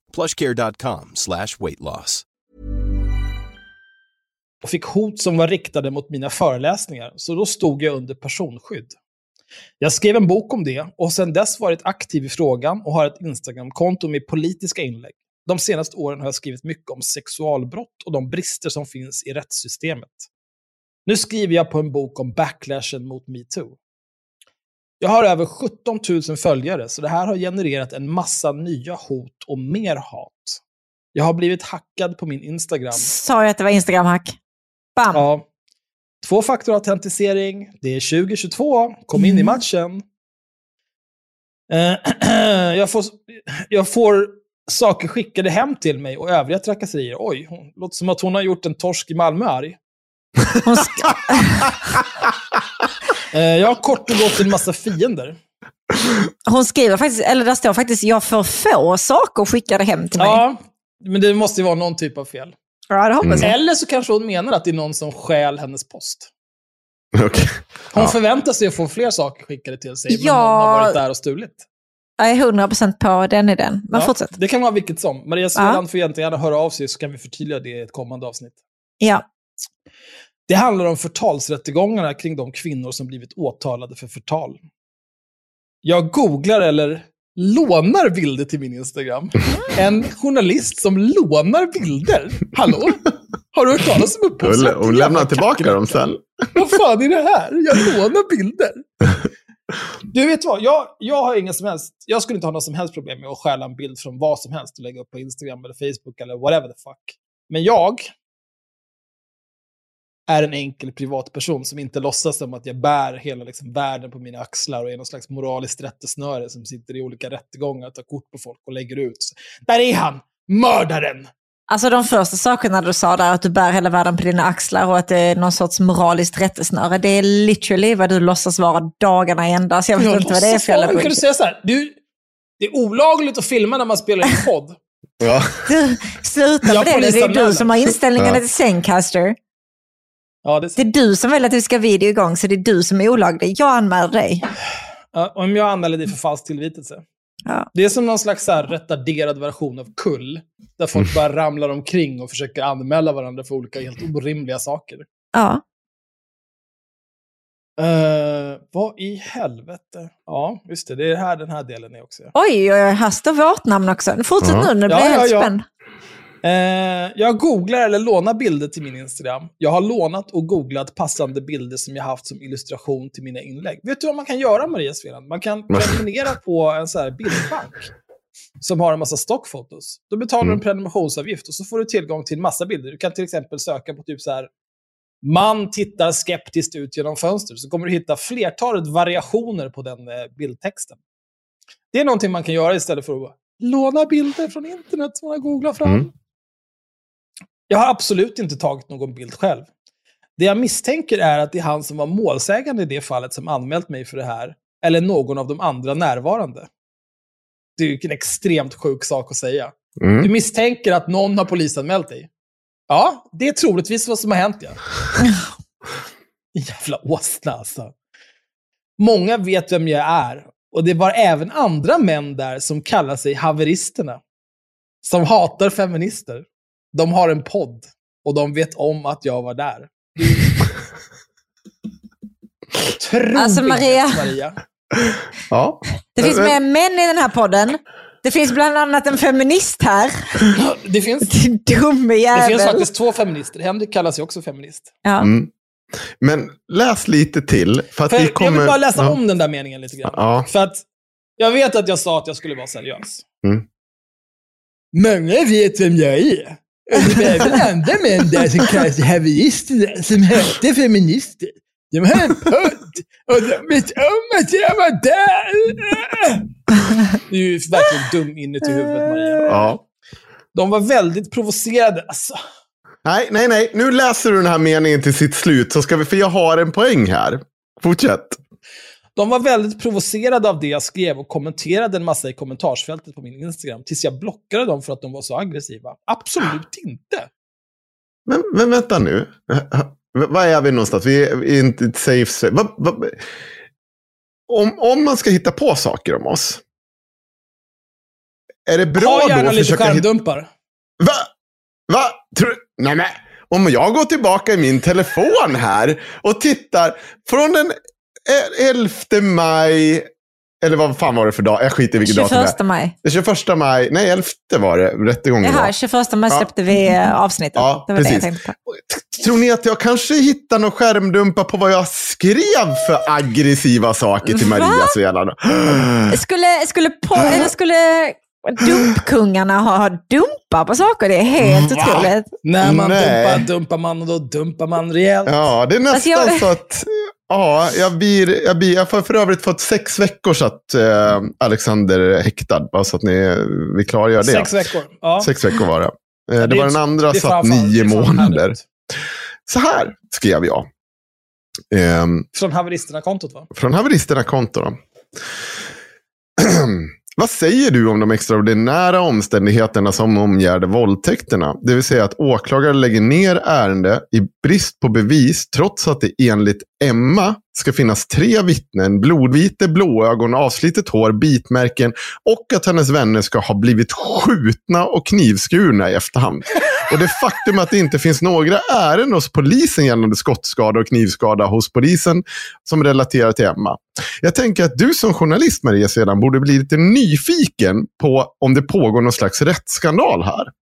Speaker 7: plushcare.com slash weightloss.
Speaker 3: och fick hot som var riktade mot mina föreläsningar, så då stod jag under personskydd. Jag skrev en bok om det och sedan dess varit aktiv i frågan och har ett Instagramkonto med politiska inlägg. De senaste åren har jag skrivit mycket om sexualbrott och de brister som finns i rättssystemet. Nu skriver jag på en bok om backlashen mot metoo. Jag har över 17 000 följare, så det här har genererat en massa nya hot och mer hat. Jag har blivit hackad på min Instagram.
Speaker 5: Sa jag att det var Instagram-hack? Bam!
Speaker 3: Ja. Tvåfaktorautentisering. Det är 2022. Kom in i matchen. Eh, jag, får, jag får saker skickade hem till mig och övriga trakasserier. Oj, hon, låter som att hon har gjort en torsk i Malmö arg.
Speaker 5: Hon sk-
Speaker 3: jag har kort och gott en massa fiender.
Speaker 5: Hon skriver faktiskt, eller där står faktiskt, jag får få saker skickade hem till mig.
Speaker 3: Ja, men det måste ju vara någon typ av fel.
Speaker 5: Ja, det hoppas jag.
Speaker 3: Eller så kanske hon menar att det är någon som stjäl hennes post.
Speaker 4: Okej.
Speaker 3: Hon
Speaker 4: Ja.
Speaker 3: förväntar sig att få fler saker skickade till sig, men
Speaker 5: Ja.
Speaker 3: någon har varit där och stulit.
Speaker 5: Jag är 100% på den idén. Men
Speaker 3: Ja,
Speaker 5: fortsätt.
Speaker 3: Det kan vara vilket som. Maria Sveland får jättegärna höra av sig så kan vi förtydliga det i ett kommande avsnitt.
Speaker 5: Ja.
Speaker 3: Det handlar om förtalsrättegångarna kring de kvinnor som blivit åtalade för förtal. Jag googlar eller lånar bilder till min Instagram. En journalist som lånar bilder. Hallå? Har du hört talas om upphovsrätt?
Speaker 4: och lämna tillbaka dem sen.
Speaker 3: Vad fan är det här? Jag lånar bilder. Du vet vad, jag, jag har ingen som helst, jag skulle inte ha något som helst problem med att stjäla en bild från vad som helst och lägga upp på Instagram eller Facebook eller whatever the fuck. Men jag är en enkel privatperson som inte låtsas som att jag bär hela liksom, världen på mina axlar och är någon slags moraliskt rättesnöre som sitter i olika rättegångar och tar kort på folk och lägger ut. Där är han! Mördaren!
Speaker 5: Alltså de första sakerna du sa där, att du bär hela världen på dina axlar och att det är någon sorts moraliskt rättesnöre, det är literally vad du låtsas vara dagarna i ända. Så jag vet
Speaker 3: Jag
Speaker 5: inte vad det är för jävla
Speaker 3: kan du säga så här? Du, det är olagligt att filma när man spelar in podd.
Speaker 4: Ja.
Speaker 5: Du, Sluta
Speaker 3: Jag
Speaker 5: med det, det är du som har inställningarna
Speaker 4: Ja.
Speaker 5: till Zencaster.
Speaker 3: Ja, det är
Speaker 5: Det är du som vill att vi ska ha video igång, så det är du som är olaglig. Jag anmäler dig.
Speaker 3: Ja, om jag anmäler dig för falsk tillvitelse.
Speaker 5: Ja.
Speaker 3: Det är som någon slags så här retarderad version av kull. Där folk bara ramlar omkring och försöker anmäla varandra för olika helt orimliga saker.
Speaker 5: Ja.
Speaker 3: Uh, vad i helvete? Ja, just det. Det är här den här delen är också.
Speaker 5: Oj, oj, oj, här står vårt namn också. Fortsätt
Speaker 4: Ja.
Speaker 5: nu, nu blir
Speaker 3: Ja,
Speaker 5: jag
Speaker 3: ja,
Speaker 5: helt
Speaker 3: ja.
Speaker 5: spänd.
Speaker 3: Eh, jag googlar eller lånar bilder till min Instagram. Jag har lånat och googlat passande bilder som jag haft som illustration till mina inlägg. Vet du vad man kan göra, Maria Sveland? Man kan prenumerera på en så här bildbank som har en massa stockfotos. Då betalar du en prenumerationsavgift och så får du tillgång till massa bilder. Du kan till exempel söka på typ så här man tittar skeptiskt ut genom fönstret, så kommer du hitta flertalet variationer på den eh, bildtexten. Det är någonting man kan göra istället för att låna bilder från internet som man har googlat fram.
Speaker 4: Mm.
Speaker 3: Jag har absolut inte tagit någon bild själv. Det jag misstänker är att det är han som var målsägande i det fallet som anmält mig för det här, eller någon av de andra närvarande. Det är ju en extremt sjuk sak att säga. Du
Speaker 4: Mm.
Speaker 3: misstänker att någon har polisanmält dig. Ja, det är troligtvis vad som har hänt, ja. Jävla åsna, alltså. Många vet vem jag är. Och det var även andra män där som kallar sig haveristerna. Som hatar feminister. De har en podd. Och de vet om att jag var där. Otroligt,
Speaker 5: Alltså, Maria.
Speaker 3: Maria.
Speaker 4: Ja.
Speaker 5: Det finns mer män i den här podden. Det finns bland annat en feminist här.
Speaker 3: Det finns,
Speaker 5: dumme
Speaker 3: det
Speaker 5: jävel.
Speaker 3: finns faktiskt två feminister. Henrik kallar sig också feminist.
Speaker 5: Ja.
Speaker 4: Mm. Men läs lite till. För att
Speaker 3: För
Speaker 4: vi
Speaker 3: jag-
Speaker 4: kommer...
Speaker 3: Jag vill bara läsa
Speaker 4: ja.
Speaker 3: om den där meningen lite grann.
Speaker 4: Ja.
Speaker 3: För att jag vet att jag sa att jag skulle vara seriös.
Speaker 4: Mm.
Speaker 3: Många vet vem jag är. Det var även andra män där som kallar sig haverister, som hette feminister. De en podd och de vet om att jag var där. Du är ju verkligen dum inuti huvudet, Maria.
Speaker 4: Ja.
Speaker 3: De var väldigt provocerade. Alltså,
Speaker 4: Nej, nej, nej. Nu läser du den här meningen till sitt slut, så ska vi, för jag har en poäng här. Fortsätt.
Speaker 3: De var väldigt provocerade av det jag skrev och kommenterade en massa i kommentarsfältet på min Instagram tills jag blockade dem för att de var så aggressiva. Absolut inte.
Speaker 4: Men, men vänta nu. Var är vi någonstans? Vi är, inte ett safe. Va, va, om, om man ska hitta på saker om oss. Är det bra
Speaker 3: ha
Speaker 4: då
Speaker 3: gärna
Speaker 4: att
Speaker 3: lite
Speaker 4: hitta...
Speaker 3: skärmdumpar.
Speaker 4: Va? Va? Tror... Nej men. Om jag går tillbaka i min telefon här och tittar från den 11 maj. Eller vad fan var det för dag? Jag skiter i vilken datum det är.
Speaker 5: 21 maj.
Speaker 4: Den 21 maj. Nej, 11 var det. Rättegången var.
Speaker 5: Jaha, 21 maj
Speaker 4: Ja.
Speaker 5: släppte vi eh, avsnittet.
Speaker 4: Ja,
Speaker 5: det var det
Speaker 4: precis.
Speaker 5: jag tänkte på.
Speaker 4: Tror ni att jag kanske hittar någon skärmdumpa på vad jag skrev för aggressiva saker till
Speaker 5: Va?
Speaker 4: Maria Sveland?
Speaker 5: Skulle, skulle, på, eller skulle dumpkungarna ha, ha dumpa på saker? Det är helt
Speaker 3: Va?
Speaker 5: otroligt.
Speaker 3: När man
Speaker 4: Nej.
Speaker 3: dumpar, dumpar man och då dumpar man rejält.
Speaker 4: Ja, det är nästan
Speaker 5: Alltså, jag-
Speaker 4: så att... Ja, jag, blir, jag, blir, jag har för övrigt fått sex veckor så att eh, Alexander häktad. Bara så att ni, vi klargör det.
Speaker 3: Sex veckor. Ja.
Speaker 4: Sex veckor var det. Eh,
Speaker 3: Ja,
Speaker 4: det var den andra
Speaker 3: det
Speaker 4: satt nio
Speaker 3: det
Speaker 4: månader. Så här skrev jag. Ehm,
Speaker 3: Från haveristerna-kontot va?
Speaker 4: Från haveristerna-konto då. Vad säger du om de extraordinära omständigheterna som omgärdar våldtäkterna? Det vill säga att åklagare lägger ner ärende i brist på bevis trots att det enligt Emma ska finnas tre vittnen, blodvite, blåögon, avslitet hår, bitmärken och att hennes vänner ska ha blivit skjutna och knivskurna i efterhand. Och det faktum att det inte finns några ärenden hos polisen gällande skottskada och knivskada hos polisen som relaterar till Emma. Jag tänker att du som journalist, Maria sedan borde bli lite nyfiken på om det pågår någon slags rättsskandal här.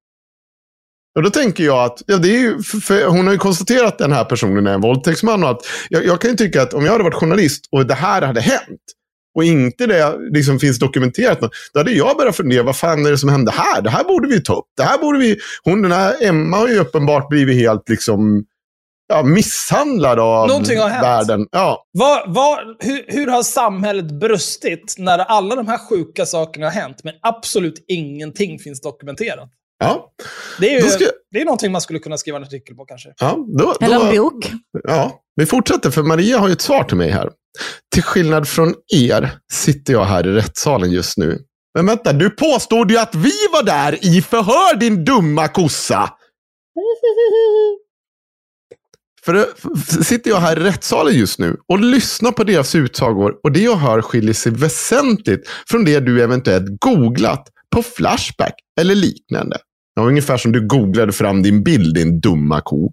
Speaker 4: Och då tänker jag att, ja, det är ju, hon har ju konstaterat att den här personen är en våldtäktsman. Och att, jag, jag kan ju tycka att om jag hade varit journalist och det här hade hänt, och inte det liksom finns dokumenterat, då hade jag börjat fundera, vad fan är det som hände här? Det här borde vi ta upp. Det här borde vi, hon, den här Emma har ju uppenbart blivit helt liksom, ja, misshandlad av
Speaker 3: Någonting har hänt.
Speaker 4: världen. Ja.
Speaker 3: Vad, vad, hur, hur har samhället brustit när alla de här sjuka sakerna har hänt, men absolut ingenting finns dokumenterat?
Speaker 4: Ja.
Speaker 3: Det är ju
Speaker 4: ska-
Speaker 3: det är någonting man skulle kunna skriva en artikel på kanske.
Speaker 4: Ja, då,
Speaker 5: Eller
Speaker 4: då,
Speaker 5: en bok.
Speaker 4: Ja, vi fortsätter för Maria har ju ett svar till mig här. Till skillnad från er sitter jag här i rättssalen just nu. Men vänta, du påstod ju att vi var där i förhör din dumma kossa. För det- f- sitter jag här i rättssalen just nu och lyssnar på deras utsagor och det jag hör skiljer sig väsentligt från det du eventuellt googlat på Flashback eller liknande. Ja, ungefär som du googlade fram din bild, din dumma ko.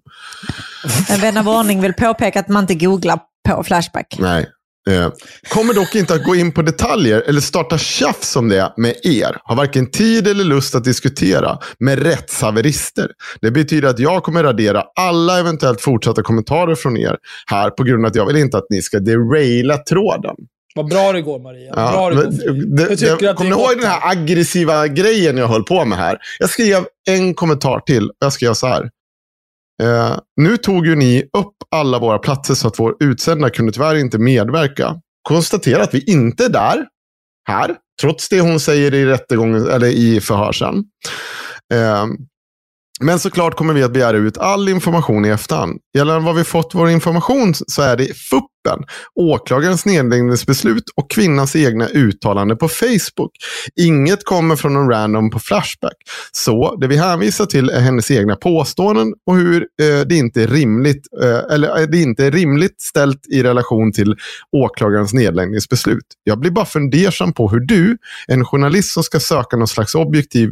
Speaker 5: En vän av ordning vill påpeka att man inte googlar på Flashback.
Speaker 4: Nej. Eh, kommer dock inte att gå in på detaljer eller starta tjafs om det med er. Har varken tid eller lust att diskutera med rättshaverister. Det betyder att jag kommer radera alla eventuellt fortsatta kommentarer från er här på grund av att jag vill inte att ni ska deraila tråden.
Speaker 3: Vad bra det går, Maria. Vad
Speaker 4: Ja,
Speaker 3: bra det
Speaker 4: men,
Speaker 3: går.
Speaker 4: det,
Speaker 3: Jag tycker
Speaker 4: det,
Speaker 3: att
Speaker 4: kommer ni ihåg den här aggressiva grejen jag höll på med här? Jag skrev en kommentar till. Jag skrev så här. Eh, nu tog ju ni upp alla våra platser så att vår utsända kunde tyvärr inte medverka. Konstatera att vi inte är där, här, trots det hon säger i rättegången, eller i förhör sen. Eh, men såklart kommer vi att begära ut all information i efterhand. Gällande vad vi fått vår information så är det FUPen, åklagarens nedläggningsbeslut och kvinnans egna uttalande på Facebook. Inget kommer från någon random på Flashback. Så det vi hänvisar till är hennes egna påståenden och hur eh, det inte är rimligt eh, eller eh, det inte är rimligt ställt i relation till åklagarens nedläggningsbeslut. Jag blir bara fundersam på hur du, en journalist som ska söka någon slags objektiv,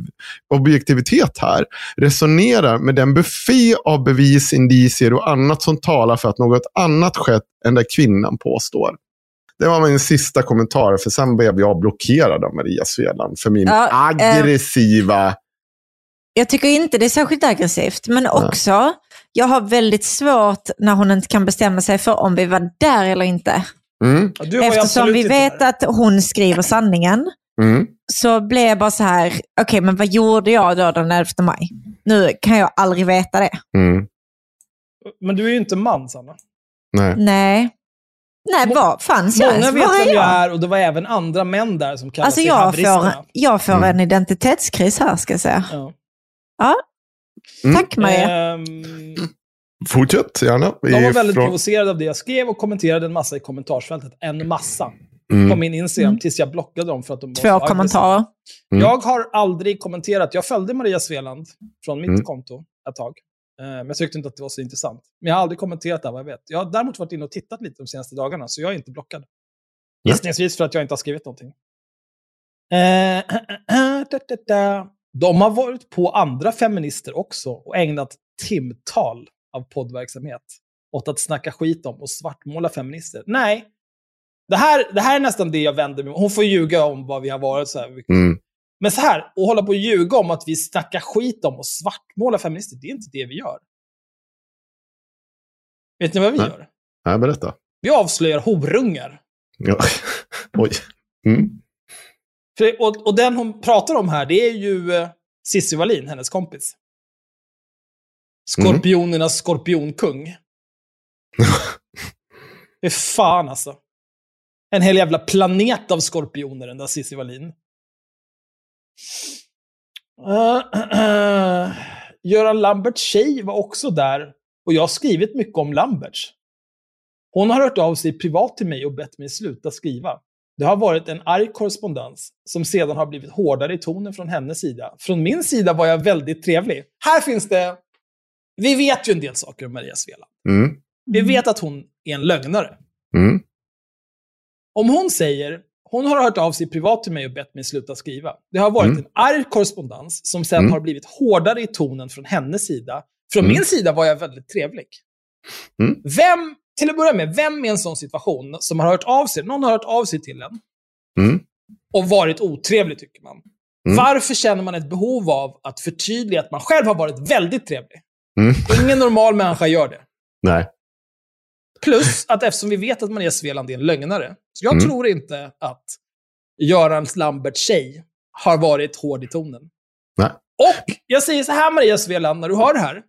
Speaker 4: objektivitet här, resonerar med den buffé av bevis, indicier och annat som talar för att något annat skett än det kvinnan påstår. Det var min sista kommentar, för sen blev jag blockerad av Maria Sveland för min
Speaker 5: Ja, eh,
Speaker 4: aggressiva...
Speaker 5: Jag tycker inte det är särskilt aggressivt, men också, jag har väldigt svårt när hon inte kan bestämma sig för om vi var där eller inte.
Speaker 4: Mm,
Speaker 5: Eftersom vi vet
Speaker 3: där.
Speaker 5: att hon skriver sanningen,
Speaker 4: mm.
Speaker 5: Så blev jag bara så här, okej men vad gjorde jag då den 11 maj? Nu kan jag aldrig veta det.
Speaker 4: Mm.
Speaker 3: Men du är ju inte man, Sanna.
Speaker 4: Nej.
Speaker 5: Nej. Nej, var fanns jag
Speaker 3: Många vet
Speaker 5: Var
Speaker 3: vem jag är och det var även andra män där som kallade
Speaker 5: Alltså
Speaker 3: sig
Speaker 5: jag
Speaker 3: haveristerna.
Speaker 5: får, jag får
Speaker 4: Mm.
Speaker 5: en identitetskris här ska jag säga.
Speaker 3: Ja.
Speaker 5: Ja,
Speaker 4: Mm.
Speaker 5: tack Maria.
Speaker 3: Ehm,
Speaker 4: Fortsätt gärna.
Speaker 3: de var väldigt
Speaker 4: Ifrån-
Speaker 3: provocerade av det jag skrev och kommenterade en massa i kommentarsfältet. En massa.
Speaker 4: Mm.
Speaker 3: På min Instagram,
Speaker 5: Mm.
Speaker 3: tills jag blockade dem för att de
Speaker 5: Två kommentarer.
Speaker 4: Mm.
Speaker 3: Jag har aldrig kommenterat. Jag följde Maria Sveland från mitt
Speaker 4: Mm.
Speaker 3: konto ett tag. Eh, Men jag tyckte inte att det var så intressant. Men jag har aldrig kommenterat det här, vad jag vet. Jag har däremot varit inne och tittat lite de senaste dagarna, så jag är inte blockad. Gissningsvis för att jag inte har skrivit någonting. Eh. De har varit på andra feminister också och ägnat timtal av poddverksamhet åt att snacka skit om och svartmåla feminister. Nej, det här, det här är nästan det jag vänder mig. Hon får ljuga om vad vi har varit. Så här.
Speaker 4: Mm.
Speaker 3: Men så här, att hålla på och ljuga om att vi snackar skit om och svartmåla feminister, det är inte det vi gör. Vet ni vad vi
Speaker 4: Nej.
Speaker 3: gör?
Speaker 4: Ja, berätta.
Speaker 3: Vi avslöjar horungar.
Speaker 4: Ja. Oj. Mm.
Speaker 3: För, och, och den hon pratar om här, det är ju eh, Cissi Wallin, hennes kompis. Skorpionernas skorpionkung. Det är fan alltså. En hel jävla planet av skorpioner, den där Cissi Wallin. Uh, Göran Lamberts tjej var också där. Och jag har skrivit mycket om Lamberts. Hon har hört av sig privat till mig och bett mig sluta skriva. Det har varit en arg korrespondens som sedan har blivit hårdare i tonen från hennes sida. Från min sida var jag väldigt trevlig. Här finns det vi vet ju en del saker om Maria Sveland.
Speaker 4: Mm.
Speaker 3: Vi vet att hon är en lögnare.
Speaker 4: Mm.
Speaker 3: Om hon säger, hon har hört av sig privat till mig och bett mig sluta skriva. Det har varit
Speaker 4: Mm.
Speaker 3: en arg korrespondens som sen
Speaker 4: Mm.
Speaker 3: har blivit hårdare i tonen från hennes sida. Från
Speaker 4: Mm.
Speaker 3: min sida var jag väldigt trevlig.
Speaker 4: Mm.
Speaker 3: Vem, till att börja med, vem i en sån situation som har hört av sig, någon har hört av sig till en
Speaker 4: Mm.
Speaker 3: och varit otrevlig, tycker man.
Speaker 4: Mm.
Speaker 3: Varför känner man ett behov av att förtydliga att man själv har varit väldigt trevlig? Ingen normal människa gör det.
Speaker 4: Nej.
Speaker 3: Plus att eftersom vi vet att Maria Sveland är en lögnare, så jag
Speaker 4: Mm.
Speaker 3: tror inte att Göran Lamberts tjej har varit hård i tonen.
Speaker 4: Nej.
Speaker 3: Och jag säger så här Maria Sveland, när du har det här.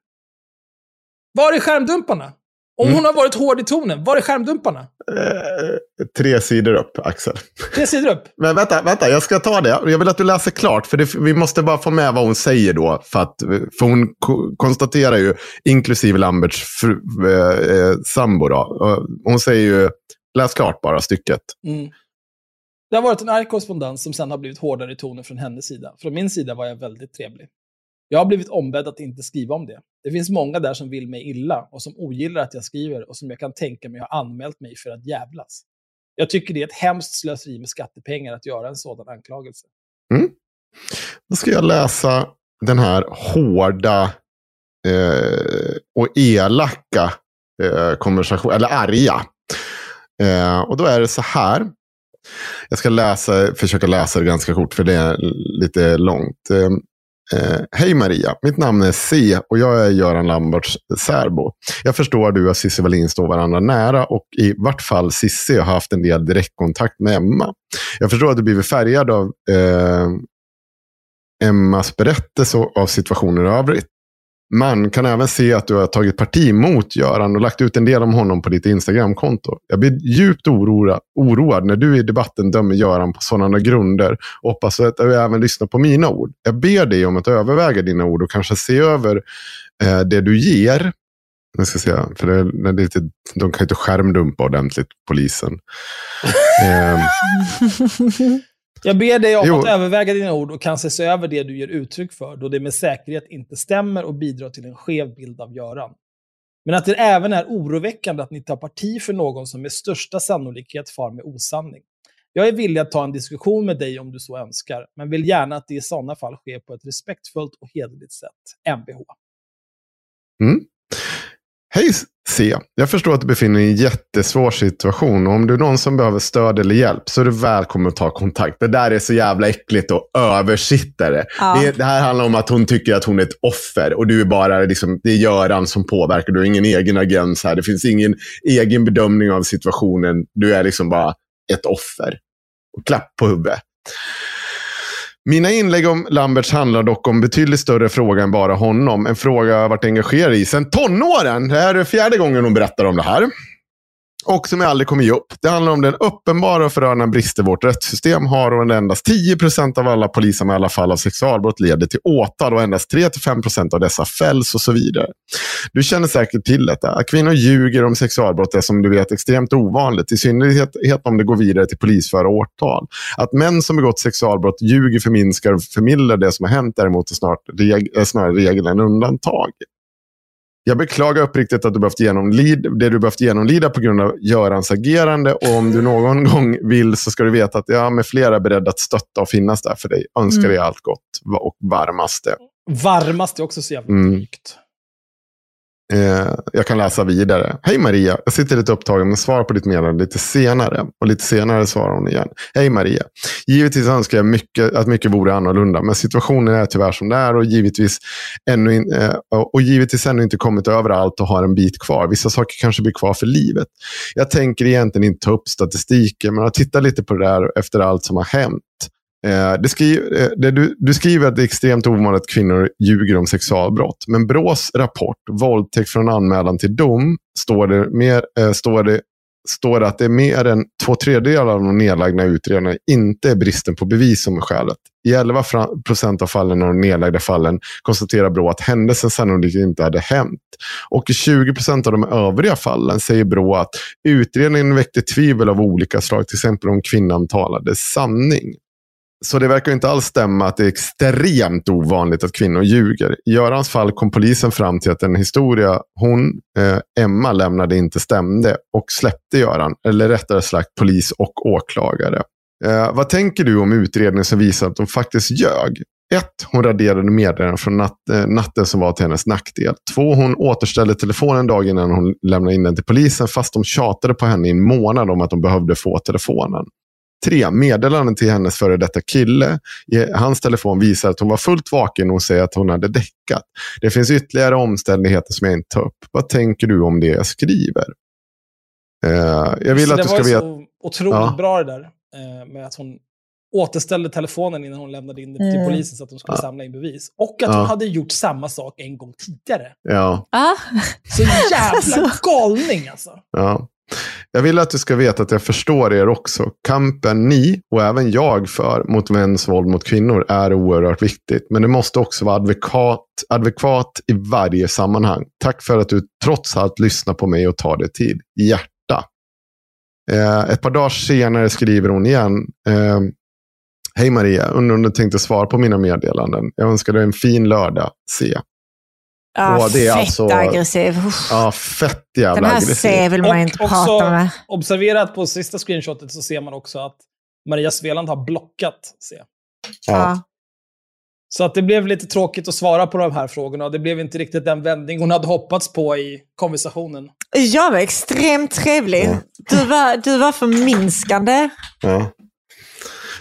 Speaker 3: Var är skärmdumparna? Om
Speaker 4: Mm.
Speaker 3: hon har varit hård i tonen, var är skärmdumparna?
Speaker 4: Eh, tre sidor upp, Axel.
Speaker 3: Tre sidor upp.
Speaker 4: Men vänta, vänta, jag ska ta det. Jag vill att du läser klart, för det, vi måste bara få med vad hon säger då. För, att, för hon ko- konstaterar ju, inklusive Lamberts fru, eh, eh, sambo, då. Hon säger ju, läs klart bara stycket.
Speaker 3: Mm. Det har varit en arg korrespondens som sen har blivit hårdare i tonen från hennes sida. Från min sida var jag väldigt trevlig. Jag har blivit ombedd att inte skriva om det. Det finns många där som vill mig illa och som ogillar att jag skriver och som jag kan tänka mig har anmält mig för att jävlas. Jag tycker det är ett hemskt slöseri med skattepengar att göra en sådan anklagelse. Mm.
Speaker 4: Då ska jag läsa den här hårda eh, och elaka eh, konversationen, eller arga. Eh, och då är det så här. Jag ska läsa, försöka läsa det ganska kort för det är lite långt. Eh, Eh, Hej Maria, mitt namn är C och jag är Göran Lamberts särbo. Jag förstår att du och Cissi Wallin står varandra nära och i vart fall Cissi har haft en del direktkontakt med Emma. Jag förstår att du blivit färgad av eh, Emmas berättelse av situationen i övrigt. Man kan även se att du har tagit parti mot Göran och lagt ut en del om honom på ditt Instagramkonto. Jag blir djupt oroad, oroad när du i debatten dömer Göran på sådana grunder och hoppas att du även lyssnar på mina ord. Jag ber dig om att överväga dina ord och kanske se över eh, det du ger. Jag ska se, för det, det lite, de kan ju inte skärmdumpa ordentligt, polisen. eh,
Speaker 3: Jag ber dig om
Speaker 4: Jo.
Speaker 3: att överväga dina ord och kanske se över det du ger uttryck för, då det med säkerhet inte stämmer och bidrar till en skev bild av Göran. Men att det även är oroväckande att ni tar parti för någon som med största sannolikhet far med osanning. Jag är villig att ta en diskussion med dig om du så önskar, men vill gärna att det i sådana fall sker på ett respektfullt och hederligt sätt. Mvh.
Speaker 4: Hej C. Jag förstår att du befinner dig i en jättesvår situation. Och om du är någon som behöver stöd eller hjälp så är du välkommen att ta kontakt. Det där är så jävla äckligt och översittare.
Speaker 5: Ja.
Speaker 4: Det, det här handlar om att hon tycker att hon är ett offer. Och du är bara liksom, det är Göran som påverkar. Du har ingen egen agens här. Det finns ingen egen bedömning av situationen. Du är liksom bara ett offer. Och klapp på huvudet. Mina inlägg om Lamberts handlar dock om betydligt större fråga än bara honom. En fråga jag har varit engagerad i sedan tonåren. Det här är fjärde gången hon berättar om det här. Och som jag aldrig kommer ge upp. Det handlar om den uppenbara och förödande brister vårt rättssystem har och endast 10% av alla polisanmälda fall av sexualbrott leder till åtal och endast 3-5% av dessa fälls och så vidare. Du känner säkert till detta. Att kvinnor ljuger om sexualbrott är som du vet extremt ovanligt. I synnerhet om det går vidare till polisföra åtal. Att män som begått sexualbrott ljuger, förminskar och förmildrar det som har hänt däremot är snart är snarare regel än undantag. Jag beklagar uppriktigt att du behövt genomlida, det du behövt genomlida på grund av Görans agerande. Och om du någon gång vill så ska du veta att jag med flera är beredd att stötta och finnas där för dig. Önskar
Speaker 5: Mm.
Speaker 4: dig allt gott och varmaste.
Speaker 3: Varmast är också så jävla
Speaker 4: Mm.
Speaker 3: drygt.
Speaker 4: Eh, jag kan läsa vidare. Hej Maria, jag sitter lite upptagen men svarar på ditt meddelande lite senare. Och lite senare svarar hon igen. Hej Maria. Givetvis önskar jag mycket, att mycket vore annorlunda. Men situationen är tyvärr som det är. Och givetvis, ännu in, eh, och givetvis ännu inte kommit över allt och har en bit kvar. Vissa saker kanske blir kvar för livet. Jag tänker egentligen inte ta upp statistiken. Men jag tittar lite på det där efter allt som har hänt. Eh, det skri- eh, det du, du skriver att det är extremt ovanligt att kvinnor ljuger om sexualbrott. Men Brås rapport, våldtäkt från anmälan till dom, står det, mer, eh, står det, står det att det är mer än två tredjedelar av de nedlagda utredningarna inte är bristen på bevis som är skälet. I 11 procent av fallen av de nedlagda fallen konstaterar Brå att händelsen sannolikt inte hade hänt. Och i 20 procent av de övriga fallen säger Brå att utredningen väckte tvivel av olika slag, till exempel om kvinnan talade sanning så det verkar inte alls stämma att det är extremt ovanligt att kvinnor ljuger. I Görans fall kom polisen fram till att den historia hon, eh, Emma, lämnade inte stämde och släppte Göran. Eller rättare sagt polis och åklagare. Eh, vad tänker du om utredningen som visar att de faktiskt ljög? 1. hon raderade meddelanden från nat eh, natten som var till hennes nackdel. 2. hon återställde telefonen en dag innan hon lämnade in den till polisen fast de tjatade på henne i en månad om att de behövde få telefonen. Tre, meddelanden till hennes före detta kille i hans telefon visar att hon var fullt vaken och säger att hon hade däckat. Det finns ytterligare omständigheter som jag inte tar upp. Vad tänker du om det jag skriver? Eh, jag vill att
Speaker 3: det
Speaker 4: du
Speaker 3: var
Speaker 4: ska veta...
Speaker 3: så otroligt
Speaker 4: Ja.
Speaker 3: bra det där. eh, Med att hon återställde telefonen innan hon lämnade in den till
Speaker 5: Mm.
Speaker 3: polisen så att de skulle
Speaker 4: Ja.
Speaker 3: samla in bevis. Och att
Speaker 4: Ja.
Speaker 3: hon hade gjort samma sak en gång tidigare.
Speaker 4: Ja,
Speaker 5: Ja,
Speaker 3: Så jävla galning alltså.
Speaker 4: ja. Jag vill att du ska veta att jag förstår er också. Kampen ni och även jag för mot mäns våld mot kvinnor är oerhört viktigt. Men det måste också vara advokat, adekvat i varje sammanhang. Tack för att du trots allt lyssnar på mig och tar dig tid. Hjärta. Eh, ett par dagar senare skriver hon igen. Eh, Hej Maria, undrar om du tänkte svara på mina meddelanden. Jag önskar dig en fin lördag. Se
Speaker 5: ja
Speaker 4: Åh, det är
Speaker 5: fett
Speaker 4: alltså-
Speaker 5: aggressiv.
Speaker 4: Ja, fett jävla
Speaker 5: Den här
Speaker 4: aggressiv.
Speaker 5: C vill man
Speaker 3: Och
Speaker 5: inte
Speaker 3: också-
Speaker 5: prata med.
Speaker 3: Observera att på sista screenshotet så ser man också att Maria Sveland har blockat C.
Speaker 4: Ja.
Speaker 3: Så att det blev lite tråkigt att svara på de här frågorna. Det blev inte riktigt den vändning hon hade hoppats på i konversationen.
Speaker 5: Jag var extremt trevlig.
Speaker 4: Ja.
Speaker 5: Du, var, du var förminskande.
Speaker 4: Ja.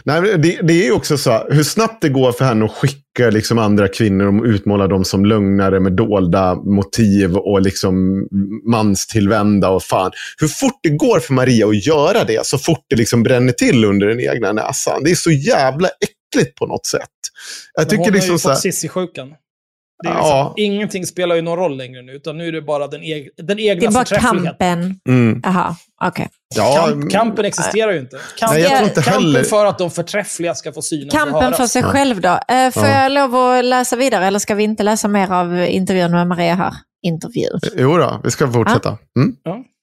Speaker 4: Nej, det, det är också så hur snabbt det går för henne att skicka liksom andra kvinnor och utmåla dem som lögnare med dolda motiv och liksom manstillvända och fan. Hur fort det går för Maria att göra det så fort det liksom bränner till under den egna näsan. Det är så jävla äckligt på något sätt. Jag
Speaker 3: Men
Speaker 4: tycker
Speaker 3: hon
Speaker 4: liksom
Speaker 3: har ju
Speaker 4: här,
Speaker 3: fått sissy-sjukan. Det är
Speaker 4: Ja.
Speaker 3: liksom, Ingenting spelar ju någon roll längre nu, utan nu är det bara den, eg den egna
Speaker 5: Det är bara kampen.
Speaker 4: mm,
Speaker 5: Jaha, okej.
Speaker 4: ja,
Speaker 3: Kamp, kampen existerar ju inte. Kamp,
Speaker 4: Nej, jag tror inte
Speaker 3: kampen
Speaker 4: heller-
Speaker 3: för att de förträffliga ska få synas och
Speaker 5: Kampen
Speaker 3: höras.
Speaker 5: för sig
Speaker 4: Ja.
Speaker 5: själv då. Eh, får
Speaker 4: Ja.
Speaker 5: jag lov att läsa vidare eller ska vi inte läsa mer av intervjun med Maria här? Intervju.
Speaker 4: Jo då, vi ska fortsätta. Mm.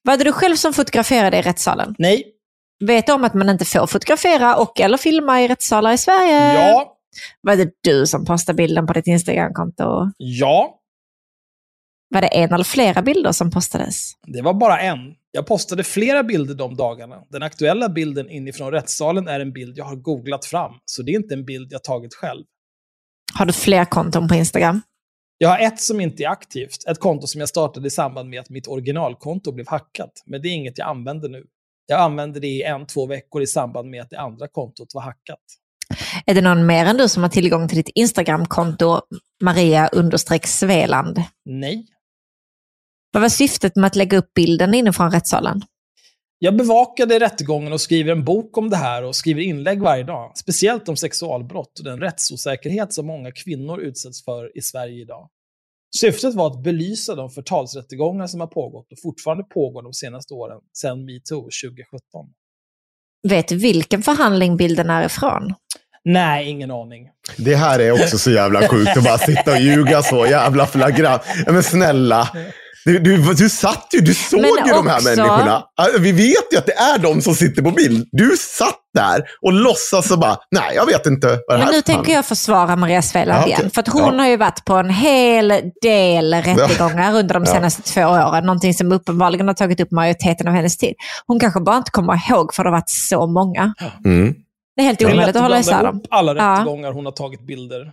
Speaker 5: Var det du själv som fotograferade i rättssalen?
Speaker 3: Nej.
Speaker 5: Vet du om att man inte får fotografera och eller filma i rättssalar i Sverige?
Speaker 3: Ja.
Speaker 5: Var det du som postade bilden på ditt Instagramkonto?
Speaker 3: Ja.
Speaker 5: Var det en eller flera bilder som postades?
Speaker 3: Det var bara en. Jag postade flera bilder de dagarna. Den aktuella bilden inifrån rättssalen är en bild jag har googlat fram. Så det är inte en bild jag tagit själv.
Speaker 5: Har du fler konton på Instagram?
Speaker 3: Jag har ett som inte är aktivt. Ett konto som jag startade i samband med att mitt originalkonto blev hackat. Men det är inget jag använder nu. Jag använde det i en, två veckor i samband med att det andra kontot var hackat.
Speaker 5: Är det någon mer än du som har tillgång till ditt Instagramkonto Maria Sveland?
Speaker 3: Nej.
Speaker 5: Vad var syftet med att lägga upp bilden inifrån rättssalen?
Speaker 3: Jag bevakade rättegången och skriver en bok om det här och skriver inlägg varje dag. Speciellt om sexualbrott och den rättsosäkerhet som många kvinnor utsätts för i Sverige idag. Syftet var att belysa de förtalsrättegångar som har pågått och fortfarande pågår de senaste åren, sedan metoo 2017.
Speaker 5: Vet du vilken förhandling bilden är ifrån?
Speaker 3: Nej, ingen aning.
Speaker 4: Det här är också så jävla sjukt att bara sitta och ljuga så jävla flagrant. Ja, Men snälla. Du, du, du satt ju, du såg
Speaker 5: Men
Speaker 4: ju de här
Speaker 5: också-
Speaker 4: människorna. Vi vet ju att det är de som sitter på bild. Du satt där och låtsas och bara, nej jag vet inte vad det här
Speaker 5: Men nu
Speaker 4: är
Speaker 5: tänker jag försvara Maria Sveland
Speaker 4: Ja,
Speaker 5: igen. För att hon
Speaker 4: Ja.
Speaker 5: har ju varit på en hel del rättegångar under de
Speaker 4: Ja.
Speaker 5: senaste två åren. Någonting som uppenbarligen har tagit upp majoriteten av hennes tid. Hon kanske bara inte kommer ihåg för det har varit så många.
Speaker 4: Mm.
Speaker 5: Det är helt omöjligt att hålla isär dem.
Speaker 3: alla
Speaker 5: Ja.
Speaker 3: rättegångar hon har tagit bilder.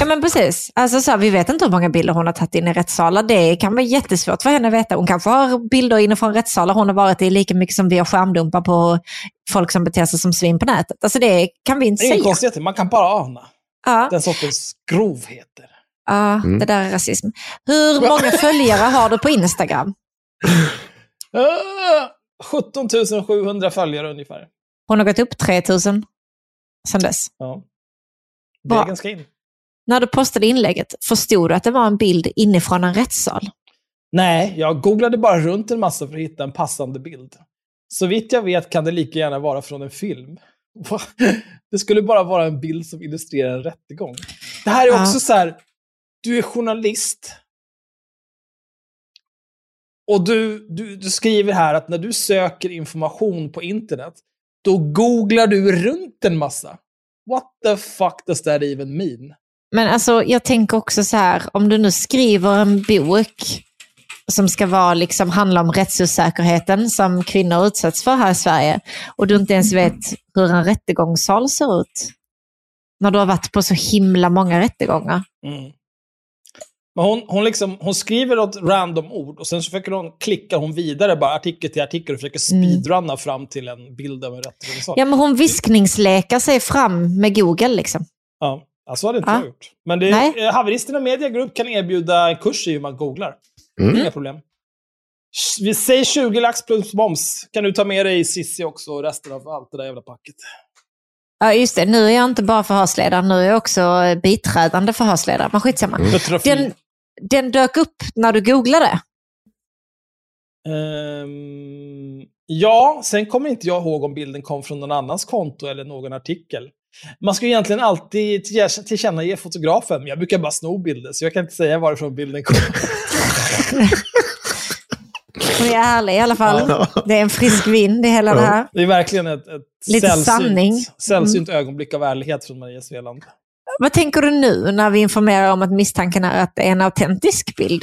Speaker 5: Ja men precis. Alltså, så här, vi vet inte hur många bilder hon har tagit in i rättssalar. Det kan vara jättesvårt för henne att veta. Hon kanske har bilder inifrån rättssalar hon har varit i lika mycket som vi har skärmdumpar på folk som beter sig som svin på nätet. Alltså det kan vi inte
Speaker 3: Det är
Speaker 5: säga.
Speaker 3: konstigheter, man kan bara ana.
Speaker 5: Ja,
Speaker 3: Den sortens grovheter.
Speaker 5: ja
Speaker 4: Mm.
Speaker 5: det där är rasism. Hur många följare har du på Instagram?
Speaker 3: Uh, 17 700 följare ungefär.
Speaker 5: Hon har gått upp 3000 sedan dess.
Speaker 3: Ja.
Speaker 5: Bra.
Speaker 3: Vägen ska in.
Speaker 5: När du postade inlägget, förstod du att det var en bild inifrån en rättssal?
Speaker 3: Nej, jag googlade bara runt en massa för att hitta en passande bild. Så vitt jag vet kan det lika gärna vara från en film. Det skulle bara vara en bild som illustrerar en rättegång. Det här är
Speaker 5: Ja.
Speaker 3: också så här, du är journalist. Och du, du, du skriver här att när du söker information på internet, då googlar du runt en massa. what the fuck does that even mean?
Speaker 5: Men alltså, jag tänker också så här, om du nu skriver en bok som ska vara, liksom, handla om rättsosäkerheten som kvinnor utsätts för här i Sverige och du inte ens vet hur en rättegångssal ser ut. När du har varit på så himla många rättegångar.
Speaker 3: Mm. Men hon, hon, liksom, hon skriver något random ord och sen så försöker hon klicka hon vidare bara artikel till artikel och försöker speedrunna fram till en bild av en rättegångssal.
Speaker 5: Ja, men hon viskningslekar sig fram med Google liksom.
Speaker 3: Ja, alltså hade inte
Speaker 5: Ja.
Speaker 3: jag gjort. Men det, eh, Haveristerna Media Group kan erbjuda en kurs i hur man googlar.
Speaker 4: Mm.
Speaker 3: Inga problem. Vi säger 20 lax plus moms. Kan du ta med dig Sissi också och resten av allt det där jävla packet.
Speaker 5: Ja, just det. Nu är jag inte bara förhörsledare, nu är jag också biträdande förhörsledare. Men skitsamma.
Speaker 3: Fotografi.
Speaker 5: Den, den dök upp när du googlade.
Speaker 3: Ehm, ja, sen kommer inte jag ihåg om bilden kom från någon annans konto eller någon artikel. Man ska egentligen alltid till- tillkännage fotografen, men jag brukar bara sno bilder, så jag kan inte säga varifrån bilden kom.
Speaker 5: Hon är ärlig i alla fall. Det är en frisk vind i hela det här.
Speaker 3: Det är verkligen ett, ett
Speaker 5: Lite
Speaker 3: sällsynt,
Speaker 5: sanning. Mm.
Speaker 3: sällsynt ögonblick av ärlighet från Maria Sveland.
Speaker 5: Vad tänker du nu när vi informerar om att misstanken är att det är en autentisk bild?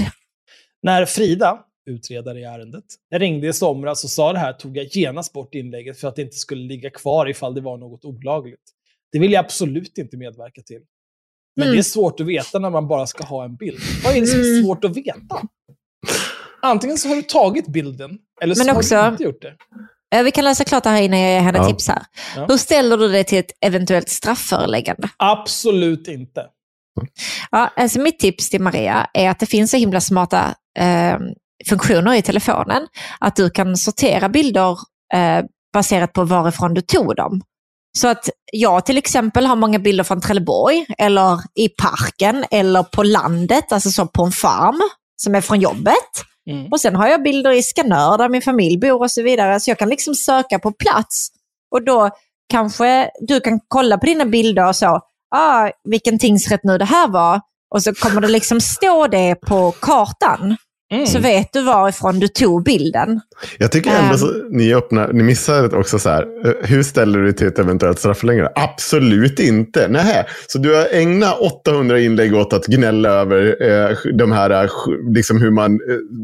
Speaker 3: När Frida, utredare i ärendet, ringde i somras och sa det här tog jag genast bort inlägget för att det inte skulle ligga kvar ifall det var något olagligt. Det vill jag absolut inte medverka till. Men
Speaker 5: Mm.
Speaker 3: det är svårt att veta när man bara ska ha en bild. Vad är det som är
Speaker 5: Mm.
Speaker 3: svårt att veta? Antingen så har du tagit bilden, eller så
Speaker 5: Men
Speaker 3: har
Speaker 5: också-
Speaker 3: du inte gjort det.
Speaker 5: Vi kan läsa klart det här innan jag ger henne
Speaker 4: Ja.
Speaker 5: tips här.
Speaker 3: Ja.
Speaker 5: Hur ställer du dig till ett eventuellt straffföreläggande?
Speaker 3: Absolut inte.
Speaker 5: Ja, alltså mitt tips till Maria är att det finns så himla smarta eh, funktioner i telefonen. Att du kan sortera bilder eh, baserat på varifrån du tog dem. Så att jag till exempel har många bilder från Trelleborg, eller i parken, eller på landet, alltså så på en farm, som är från jobbet.
Speaker 3: Mm.
Speaker 5: Och sen har jag bilder i Skanör där min familj bor och så vidare. Så jag kan liksom söka på plats. Och då kanske du kan kolla på dina bilder och så, ah, vilken tingsrätt nu det här var. Och så kommer det liksom stå det på kartan.
Speaker 3: Mm.
Speaker 5: Så vet du varifrån du tog bilden.
Speaker 4: Jag tycker ändå
Speaker 5: Ehm.
Speaker 4: så, ni öppnar, ni missar också så här. eh, Hur ställer du dig till ett eventuellt strafförlängande? Absolut inte. Nej. Så du har ägnat 800 inlägg åt att gnälla över eh, de här, eh, liksom hur man eh,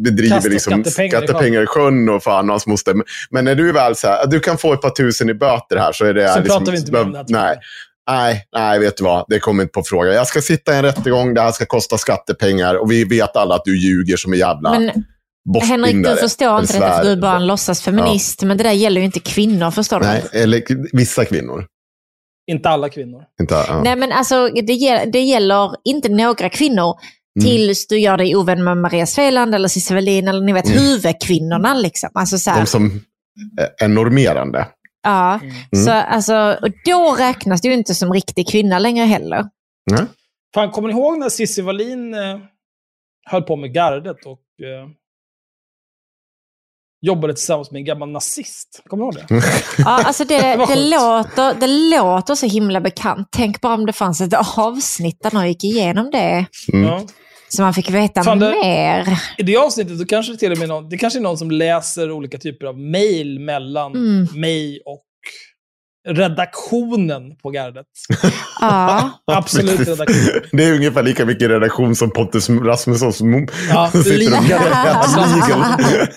Speaker 4: bedriver liksom,
Speaker 3: skattepengar i
Speaker 4: sjön och fan och hans moster. Men- Men när du är väl så här, du kan få ett par tusen i böter här så är det...
Speaker 3: Så
Speaker 4: liksom,
Speaker 3: pratar vi inte mer om det.
Speaker 4: Nej. Nej, nej, vet du vad? Det kommer inte på fråga. Jag ska sitta i en rättegång, det här ska kosta skattepengar och vi vet alla att du ljuger som en jävla
Speaker 5: Men. Henrik, du förstår inte detta för du är bara en låtsasfeminist. Men det där gäller ju inte kvinnor, förstår du?
Speaker 4: Nej, eller vissa kvinnor.
Speaker 3: Inte alla kvinnor.
Speaker 4: Inte, ja.
Speaker 5: Nej, men alltså det, det gäller inte några kvinnor
Speaker 4: Mm.
Speaker 5: tills du gör dig ovän med Maria Sveland eller Cissi Wallin eller ni vet
Speaker 4: Mm.
Speaker 5: huvudkvinnorna. Liksom. Alltså, så här,
Speaker 4: De som är normerande.
Speaker 5: Ja.
Speaker 4: Mm.
Speaker 5: Så, alltså, och då räknas du inte som riktig kvinna längre heller.
Speaker 4: Nej.
Speaker 3: Fan, kommer ni ihåg när Cissi Wallin eh, höll på med gardet och eh, jobbade tillsammans med en gammal nazist? Kommer ni ihåg det?
Speaker 5: Ja, alltså det, det,
Speaker 3: sjukt.
Speaker 5: låter, det låter så himla bekant. Tänk bara om det fanns ett avsnitt där någon gick igenom det.
Speaker 4: Mm.
Speaker 3: Ja.
Speaker 5: Så man fick veta
Speaker 3: Fan, det-
Speaker 5: mer.
Speaker 3: I det avsnittet så kanske det till och med någon, det kanske är någon som läser olika typer av mejl mellan
Speaker 5: Mm.
Speaker 3: mig och redaktionen på gardet.
Speaker 5: Ja.
Speaker 3: Absolut redaktion.
Speaker 4: Det är ungefär lika mycket redaktion som Pontus Rasmussons mom.
Speaker 3: Ja,
Speaker 4: sitter
Speaker 3: lika.
Speaker 4: och.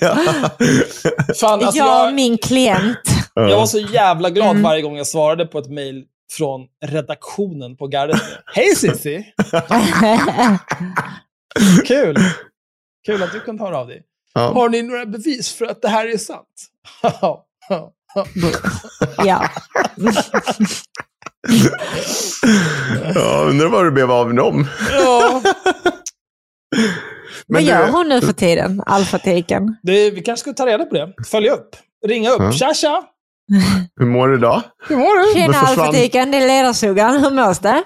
Speaker 4: Ja.
Speaker 3: Fan, alltså
Speaker 5: jag
Speaker 3: jag,
Speaker 5: min klient.
Speaker 3: jag var så jävla glad
Speaker 5: Mm.
Speaker 3: varje gång jag svarade på ett mejl från redaktionen på gardet. Hej Cissi! Kul! Kul att du kan höra av dig.
Speaker 4: Ja.
Speaker 3: Har ni några bevis för att det här är sant?
Speaker 5: ja.
Speaker 4: Ja, undrar vad du blev av dem.
Speaker 3: ja.
Speaker 5: Vad
Speaker 4: du-
Speaker 5: gör hon nu för tiden, alfatiken?
Speaker 3: Det, vi kanske ska ta reda på det. Följa upp. Ringa upp.
Speaker 4: Ja.
Speaker 3: Tja, tja!
Speaker 4: Hur mår du idag?
Speaker 3: Hur mår du?
Speaker 5: Tjena alfatiken, det är ledarsuggan. Hur mås det?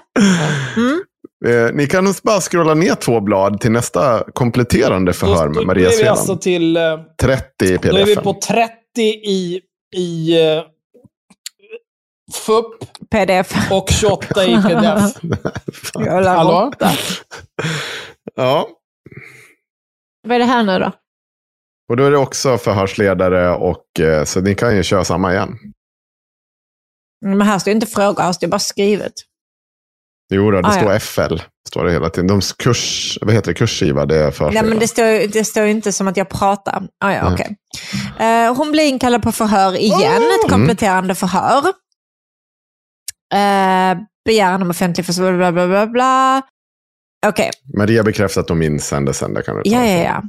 Speaker 5: Mm.
Speaker 4: Eh, ni kan bara scrolla ner två blad till nästa kompletterande förhör
Speaker 3: Då-
Speaker 4: med
Speaker 3: då
Speaker 4: Maria
Speaker 3: är vi
Speaker 4: Sveland.
Speaker 3: alltså till... eh,
Speaker 4: 30 i
Speaker 3: Då är vi
Speaker 4: pdf.
Speaker 3: på 30 i, i uh, FUP
Speaker 5: Pdf.
Speaker 3: och 28 i pdf. Hallå?
Speaker 4: Ja,
Speaker 5: Vad är det här nu då?
Speaker 4: och då är det också förhörsledare och eh, så ni kan ju köra samma igen.
Speaker 5: Men här står inte fråga, här står bara skrivet.
Speaker 4: Jo, då, det
Speaker 5: Ah,
Speaker 4: står
Speaker 5: ja.
Speaker 4: FL. Står det hela tiden. De kurs, vad heter det? Kursgiva, det är förskola.
Speaker 5: Nej, men det står, det står inte som att jag pratar. Ah, ja,
Speaker 4: Nej.
Speaker 5: okej. Eh, hon blir inkallad på förhör igen, ett kompletterande förhör. Uh, begäran om offentlig försvar, bla bla bla bla. Okej,
Speaker 4: Maria bekräftar att de minns händelsen. Kan du
Speaker 5: ja, ja, ja.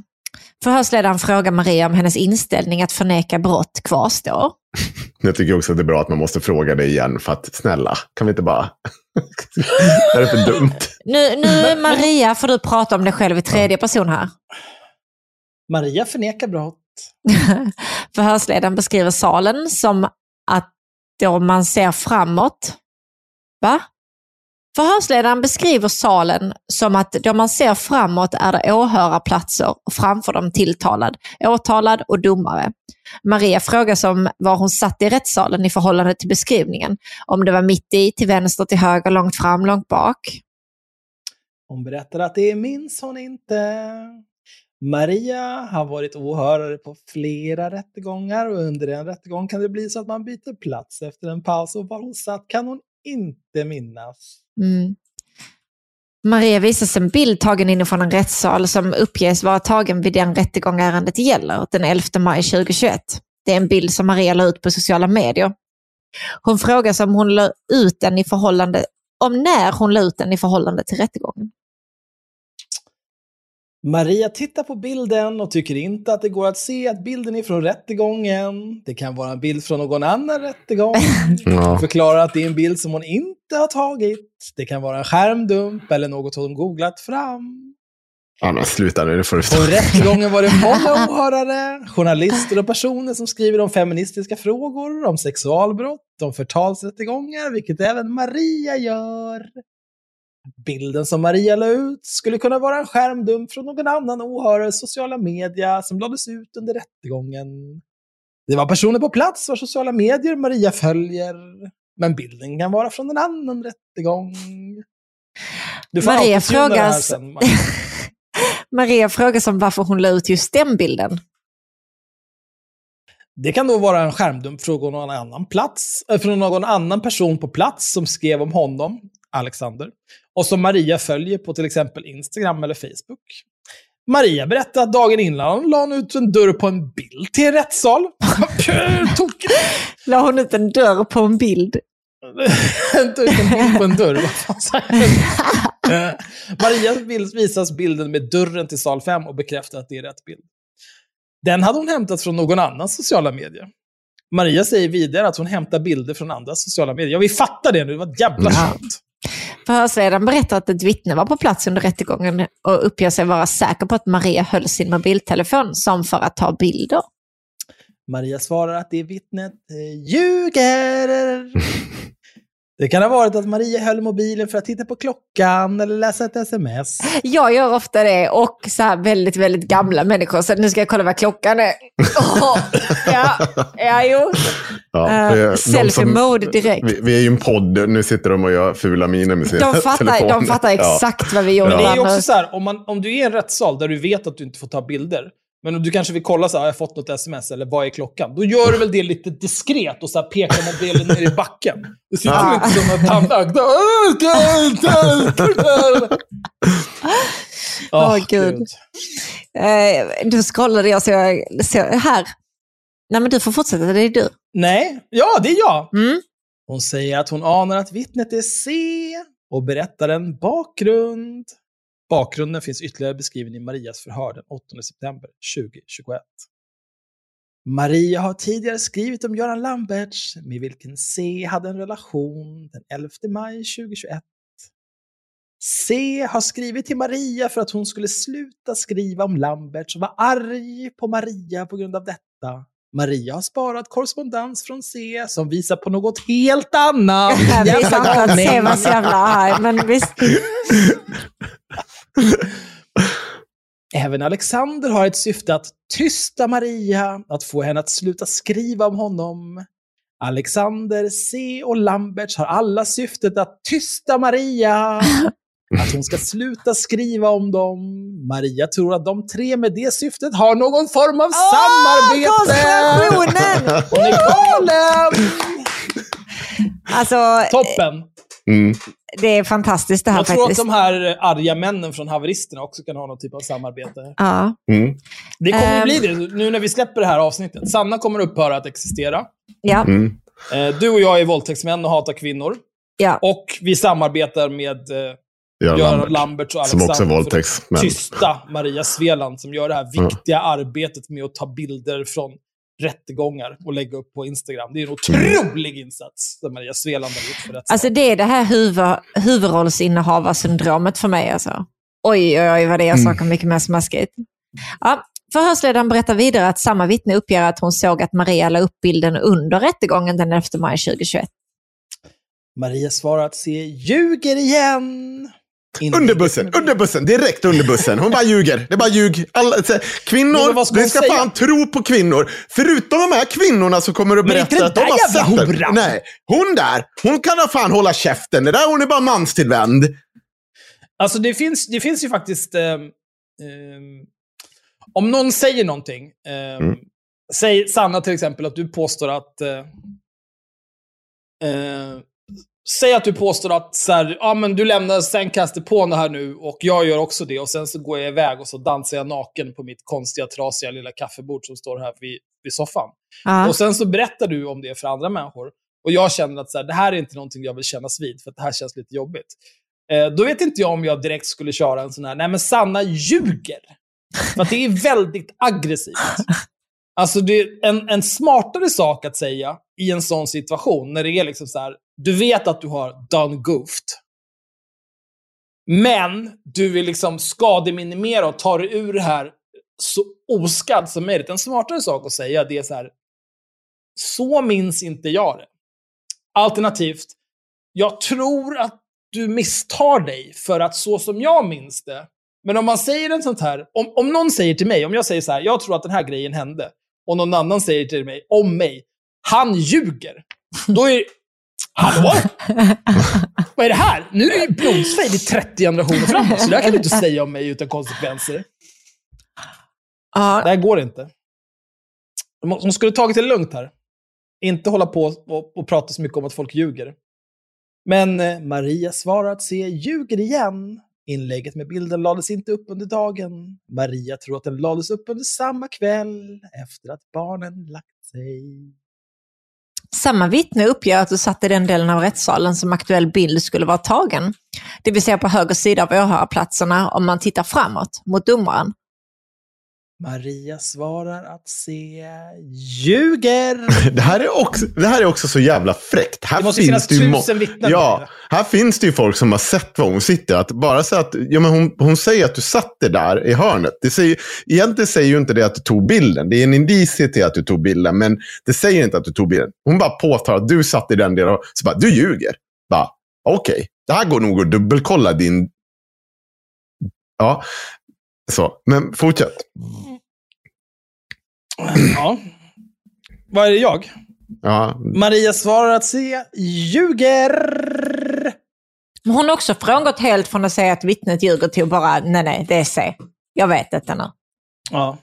Speaker 5: Förhörsledaren frågar Maria om hennes inställning att förneka brott kvarstår.
Speaker 4: Jag tycker också att det är bra att man måste fråga det igen. För att snälla, kan vi inte bara... det är för dumt.
Speaker 5: Nu, nu Maria, får du prata om dig själv i tredje person här.
Speaker 3: Maria förnekar brott.
Speaker 5: Förhörsledaren beskriver salen som att då man ser framåt. Va? Förhörsledaren beskriver salen som att då man ser framåt är det åhörarplatser och framför dem tilltalad, åtalad och domare. Maria frågas om var hon satt i rättssalen i förhållande till beskrivningen. Om det var mitt i, till vänster, till höger, långt fram, långt bak.
Speaker 3: Hon berättar att det minns hon inte. Maria har varit åhörare på flera rättegångar och under en rättegång kan det bli så att man byter plats efter en paus och var hon satt kan hon inte minnas.
Speaker 5: Mm. Maria visas en bild tagen inifrån en rättssal som uppges vara tagen vid den rättegång ärendet gäller, den 11 maj 2021. Det är en bild som Maria la ut på sociala medier. Hon frågas om hon la ut den i förhållande, om när hon la ut den i förhållande till rättegången.
Speaker 3: Maria tittar på bilden och tycker inte att det går att se att bilden är från rättegången. Det kan vara en bild från någon annan rättegång.
Speaker 4: Ja.
Speaker 3: Förklarar att det är en bild som hon inte har tagit. Det kan vara en skärmdump eller något hon googlat fram.
Speaker 4: Ja, men sluta nu, det får du
Speaker 3: På rättegången var det många åhörare, journalister och personer som skriver om feministiska frågor, om sexualbrott, om förtalsrättegångar, vilket även Maria gör. Bilden som Maria la ut skulle kunna vara en skärmdump från någon annan åhörares sociala media som lades ut under rättegången. Det var personer på plats vars sociala medier Maria följer, men bilden kan vara från en annan rättegång.
Speaker 5: Maria frågas,
Speaker 3: sen, Maria.
Speaker 5: Maria frågas om varför hon la ut just den bilden.
Speaker 3: Det kan då vara en skärmdump från någon annan plats, äh, från någon annan person på plats som skrev om honom, Alexander, och som Maria följer på till exempel Instagram eller Facebook. Maria berättar att dagen innan la hon ut en dörr på en bild till en rättssal.
Speaker 5: La hon ut en dörr på en bild?
Speaker 3: En bild på en dörr? Eh, Maria vill- visas bilden med dörren till sal 5 och bekräftar att det är rätt bild. Den hade hon hämtat från någon annan sociala medier. Maria säger vidare att hon hämtar bilder från andra sociala medier. Ja, vi fattar det nu. Det var ett jävla
Speaker 5: Ja. Förhörsledaren berättar att ett vittne var på plats under rättegången och uppger sig vara säker på att Maria höll sin mobiltelefon som för att ta bilder.
Speaker 3: Maria svarar att det vittnet eh, ljuger. Det kan ha varit att Maria höll mobilen för att titta på klockan eller läsa ett sms.
Speaker 5: Jag gör ofta det och så här väldigt, väldigt gamla människor. Så nu ska jag kolla vad klockan är. Åh, ja, ja, jo.
Speaker 4: Ja,
Speaker 5: Eh,
Speaker 4: för de
Speaker 5: selfie
Speaker 4: som-
Speaker 5: mode direkt.
Speaker 4: Vi, vi är ju en podd, nu sitter de och gör fula miner med sina
Speaker 5: De fattar,
Speaker 4: telefoner.
Speaker 5: de fattar
Speaker 4: Ja.
Speaker 5: exakt vad vi gjorde.
Speaker 3: Men det är också så här, om, man, om du är i en rättssal där du vet att du inte får ta bilder, men du kanske vill kolla så här, har jag fått något sms eller vad är klockan? Då gör du väl det lite diskret och så här pekar mobilen ner i backen. Du sitter väl inte som en tandlagd.
Speaker 5: Åh, Gud. Eh, då scrollade jag så jag, så här. Nej men du får fortsätta, det är du.
Speaker 3: Nej, ja det är jag.
Speaker 5: Mm.
Speaker 3: Hon säger att hon anar att vittnet är C och berättar en bakgrund. Bakgrunden finns ytterligare beskriven i Marias förhör den 8 september 2021. Maria har tidigare skrivit om Göran Lamberts, med vilken C hade en relation den 11 maj 2021. C har skrivit till Maria för att hon skulle sluta skriva om Lamberts och var arg på Maria på grund av detta. Maria har sparat korrespondens från C som visar på något helt annat.
Speaker 5: Jag visste inte att se var så jävla arg, men visst.
Speaker 3: Även Alexander har ett syfte att tysta Maria, att få henne att sluta skriva om honom. Alexander, C och Lamberts har alla syftet att tysta Maria. Att hon ska sluta skriva om dem. Maria tror att de tre med det syftet har någon form av samarbete.
Speaker 5: konspirationen!
Speaker 3: Hon är galen!
Speaker 5: Alltså,
Speaker 3: Toppen!
Speaker 4: Mm.
Speaker 5: det är fantastiskt det här
Speaker 3: Jag tror att
Speaker 5: faktiskt.
Speaker 3: de här arga männen från haveristerna också kan ha någon typ av samarbete.
Speaker 5: Ja.
Speaker 4: Mm.
Speaker 3: Det kommer ju bli det nu när vi släpper det här avsnittet. Sanna kommer upphöra att existera.
Speaker 5: Ja.
Speaker 4: Mm.
Speaker 3: Eh, Du och jag är våldtäktsmän och hatar kvinnor.
Speaker 5: Ja.
Speaker 3: Och vi samarbetar med eh,
Speaker 4: Göran
Speaker 3: Göran
Speaker 4: Lambert.
Speaker 3: Lamberts och
Speaker 4: Som också
Speaker 3: Alexander att
Speaker 4: våldtäktsmän.
Speaker 3: tysta Maria Sveland som gör det här viktiga arbetet med att ta bilder från rättegångar och lägga upp på Instagram. Det är en otrolig insats som Maria Sveland har gjort för rättsstaten.
Speaker 5: Alltså det är det här huvud, huvudrollsinnehavarsyndromet för mig. Alltså. Oj, oj, oj vad det är
Speaker 4: Mm.
Speaker 5: saker mycket mer smaskigt. Ja, förhörsledaren berättar vidare att samma vittne uppger att hon såg att Maria la upp bilden under rättegången den 11 maj 2021.
Speaker 3: Maria svarar att se ljuger igen. In-
Speaker 4: Under bussen, under bussen, direkt under bussen. Hon bara ljuger. Det är bara ljug. Alla, kvinnor, vi ska
Speaker 3: säga?
Speaker 4: fan tro på kvinnor. Förutom de här kvinnorna som kommer att berätta
Speaker 3: den
Speaker 4: att de har sett
Speaker 3: horan.
Speaker 4: Nej, hon där, hon kan ha fan hålla käften. Det där hon är bara manstillvänd.
Speaker 3: Alltså det finns, det finns ju faktiskt... ehm, ehm, om någon säger någonting, ehm,
Speaker 4: Mm.
Speaker 3: säg Sanna till exempel att du påstår att... eh, eh, säg att du påstår att så här, ja, men du lämnar på här nu och jag gör också det och sen så går jag iväg och så dansar jag naken på mitt konstiga, trasiga lilla kaffebord som står här vid, vid soffan.
Speaker 5: Ja.
Speaker 3: Och sen så berättar du om det för andra människor. Och jag känner att så här, det här är inte någonting jag vill kännas vid, för att det här känns lite jobbigt. Eh, då vet inte jag om jag direkt skulle köra en sån här, nej men Sanna ljuger. För det är väldigt aggressivt. Alltså det är en, en smartare sak att säga i en sån situation, när det är liksom så här, du vet att du har done goofed. Men du vill liksom skademinimera och ta dig ur det här så oskadd som möjligt. En smartare sak att säga, det är så här, så minns inte jag det. Alternativt, jag tror att du misstar dig för att så som jag minns det. Men om man säger en sånt här, om, om någon säger till mig, om jag säger så här, jag tror att den här grejen hände, och någon annan säger till mig, om mig, han ljuger. Då är Hallå? Vad är det här? Nu är det blodsfejd i 30 generationer framåt, så det här kan du inte säga om mig utan konsekvenser.
Speaker 5: Ja,
Speaker 3: Det här går inte. De de skulle tagit det lugnt här. Inte hålla på och, och prata så mycket om att folk ljuger. Men eh, Maria svarar att se ljuger igen. Inlägget med bilden lades inte upp under dagen. Maria tror att den lades upp under samma kväll efter att barnen lagt sig.
Speaker 5: Samma vittne uppger att du satt i den delen av rättssalen som aktuell bild skulle vara tagen. Det vill säga på höger sida av åhörarplatserna om man tittar framåt mot domaren.
Speaker 3: Maria svarar att se ljuger.
Speaker 4: Det här är också, det här är också så jävla fräckt. Här
Speaker 3: Det måste
Speaker 4: finns
Speaker 3: finnas
Speaker 4: ju
Speaker 3: tusen vittnen.
Speaker 4: Ja, här finns det ju folk som har sett var hon sitter. Att bara säga att ja, men hon, hon säger att du satt det där i hörnet. Det säger, egentligen säger ju inte det att du tog bilden. Det är en indicie till att du tog bilden, men det säger inte att du tog bilden. Hon bara påtar att du satt i den delen. Så bara, du ljuger. Bara, Okej, det här går nog att dubbelkolla din... Ja, så. Men fortsätt.
Speaker 3: Ja. Vad är det jag?
Speaker 4: Ja,
Speaker 3: Maria svarar att se ljuger.
Speaker 5: Men hon har också frångått helt från att säga att vittnet ljuger till att bara, nej nej, det är C. Jag vet detta nu.
Speaker 3: Ja.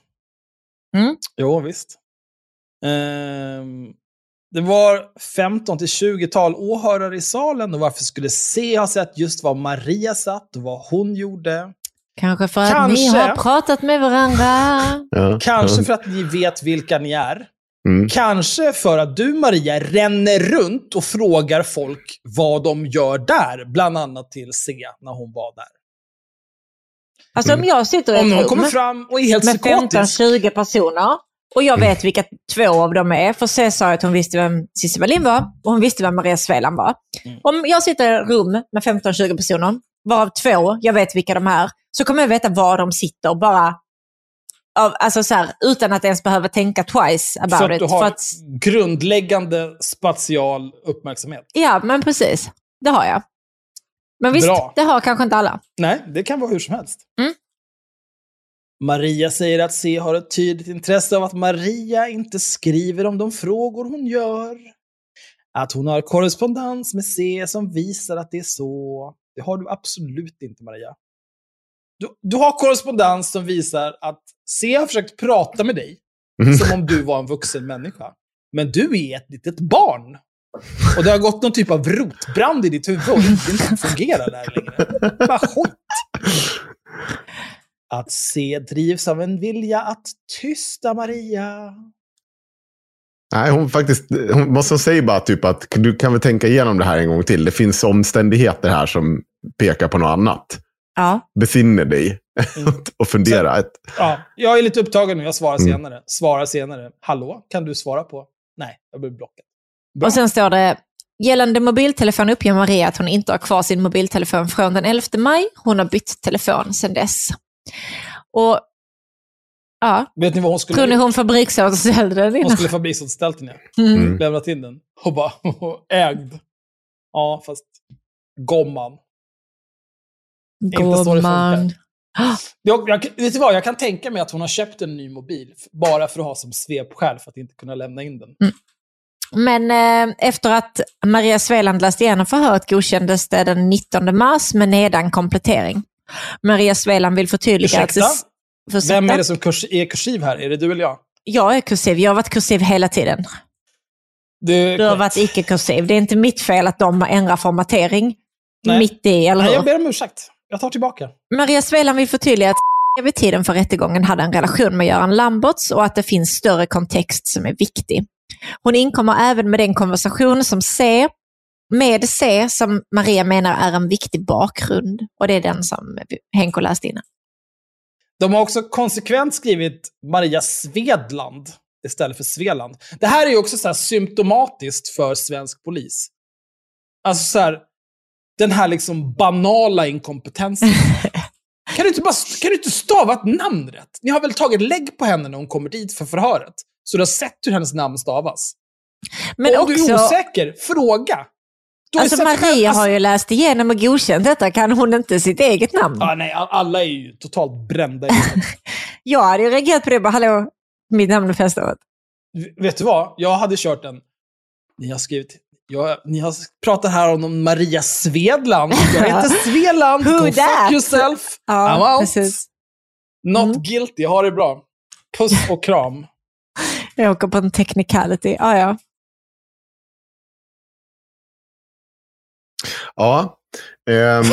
Speaker 5: Mm.
Speaker 3: Jo, visst. Ehm, det var 15 till 20-tal åhörare i salen och varför skulle C ha sett just var Maria satt och vad hon gjorde?
Speaker 5: Kanske för att ni
Speaker 3: Kanske.
Speaker 5: har pratat med varandra.
Speaker 4: ja,
Speaker 3: Kanske
Speaker 4: ja.
Speaker 3: för att ni vet vilka ni är.
Speaker 4: Mm.
Speaker 3: Kanske för att du, Maria, ränner runt och frågar folk vad de gör där. Bland annat till C när hon var där.
Speaker 5: Alltså om jag sitter i
Speaker 3: Om
Speaker 5: ett rum
Speaker 3: kommer fram och är helt
Speaker 5: med
Speaker 3: psykotisk.
Speaker 5: 15-20 personer och jag vet vilka två av dem är, för C sa att hon visste vem Cissi Wallin var och hon visste vem Maria Sveland var.
Speaker 3: Mm.
Speaker 5: Om jag sitter i ett rum med 15-20 personer, varav två, jag vet vilka de är, så kommer jag veta var de sitter bara av, alltså så här, utan att ens behöva tänka twice about
Speaker 3: För att
Speaker 5: it.
Speaker 3: du har
Speaker 5: att,
Speaker 3: grundläggande spatial uppmärksamhet.
Speaker 5: ja, men precis. Det har jag. Men visst,
Speaker 3: Bra.
Speaker 5: det har kanske inte alla.
Speaker 3: Nej, det kan vara hur som helst.
Speaker 5: Mm.
Speaker 3: Maria säger att C har ett tydligt intresse av att Maria inte skriver om de frågor hon gör. Att hon har korrespondens med C som visar att det är så. Det har du absolut inte, Maria. Du, du har korrespondens som visar att C har försökt prata med dig
Speaker 4: Mm.
Speaker 3: som om du var en vuxen människa. Men du är ett litet barn. Och det har gått någon typ av rotbrand i ditt huvud och det inte fungerar där längre. Bara skit. Att se drivs av en vilja att tysta Maria.
Speaker 4: Nej, hon faktiskt, hon, vad som säger bara typ att du kan väl tänka igenom det här en gång till. Det finns omständigheter här som pekar på något annat.
Speaker 5: Ja.
Speaker 4: Besinner dig och fundera. Ett,
Speaker 3: Ja, jag är lite upptagen nu. Jag svarar senare. Svarar senare. Hallå, kan du svara på? Nej, jag blir blockad. Bra.
Speaker 5: Och sen står det, gällande mobiltelefon uppger Maria att hon inte har kvar sin mobiltelefon från den 11 maj. Hon har bytt telefon sedan dess. Och ja,
Speaker 3: Vet ni vad hon skulle
Speaker 5: tror ni hon fabriksåterställde den
Speaker 3: Hon
Speaker 5: innan?
Speaker 3: skulle fabriksåterställt den, ja.
Speaker 5: Mm.
Speaker 3: Lämnat in den. Och bara ägd. Ja, fast gomman. Inte så det
Speaker 5: Gumman.
Speaker 3: funkar. Jag, jag, vet du vad? Jag kan tänka mig att hon har köpt en ny mobil bara för att ha som svepskäl för att inte kunna lämna in den.
Speaker 5: Men eh, efter att Maria Sveland läste igenom förhöret godkändes det den 19 mars med nedan komplettering. Maria Sveland vill förtydliga
Speaker 3: Ursäkta?
Speaker 5: att... Ursäkta?
Speaker 3: Vem är det som kurs, är kursiv här? Är det du eller jag?
Speaker 5: Jag är kursiv. Jag har varit kursiv hela tiden.
Speaker 3: Är
Speaker 5: Du har varit icke-kursiv. Det är inte mitt fel att de ändrar formatering
Speaker 3: Nej.
Speaker 5: mitt i, eller
Speaker 3: Nej,
Speaker 5: hur?
Speaker 3: jag ber om ursäkt. Jag tar tillbaka.
Speaker 5: Maria Sveland vill förtydliga att vid tiden för rättegången hade en relation med Göran Lamberts och att det finns större kontext som är viktig. Hon inkommer även med den konversation som C, med C som Maria menar är en viktig bakgrund. Och det är den som Henko läste innan.
Speaker 3: De har också konsekvent skrivit Maria Svedland istället för Sveland. Det här är ju också så här symptomatiskt för svensk polis. Alltså så här, den här liksom banala inkompetensen. kan, du inte bara, kan du inte stava ett namn rätt? Ni har väl tagit lägg på henne när hon kommer dit för förhöret? Så du har sett hur hennes namn stavas.
Speaker 5: Men
Speaker 3: och om du är
Speaker 5: också,
Speaker 3: osäker, fråga.
Speaker 5: Alltså Maria
Speaker 3: alltså-
Speaker 5: har ju läst igenom och godkänt detta. Kan hon inte sitt eget namn?
Speaker 3: Ah, nej, alla är ju totalt brända.
Speaker 5: Jag hade ju reagerat på det. Bara, hallå, mitt namn är feståret.
Speaker 3: Vet du vad? Jag hade kört en... Ni har skrivit... Jag, ni har pratat här om någon Maria Svedland. Jag heter Sveland.
Speaker 5: Who
Speaker 3: Go fuck
Speaker 5: that?
Speaker 3: yourself.
Speaker 5: Ja,
Speaker 3: I'm out.
Speaker 5: precis.
Speaker 3: Not
Speaker 5: Mm.
Speaker 3: guilty. Ha det bra. Puss och kram.
Speaker 5: Jag åker på en technicality. Ah, ja.
Speaker 4: Ja. Ehm,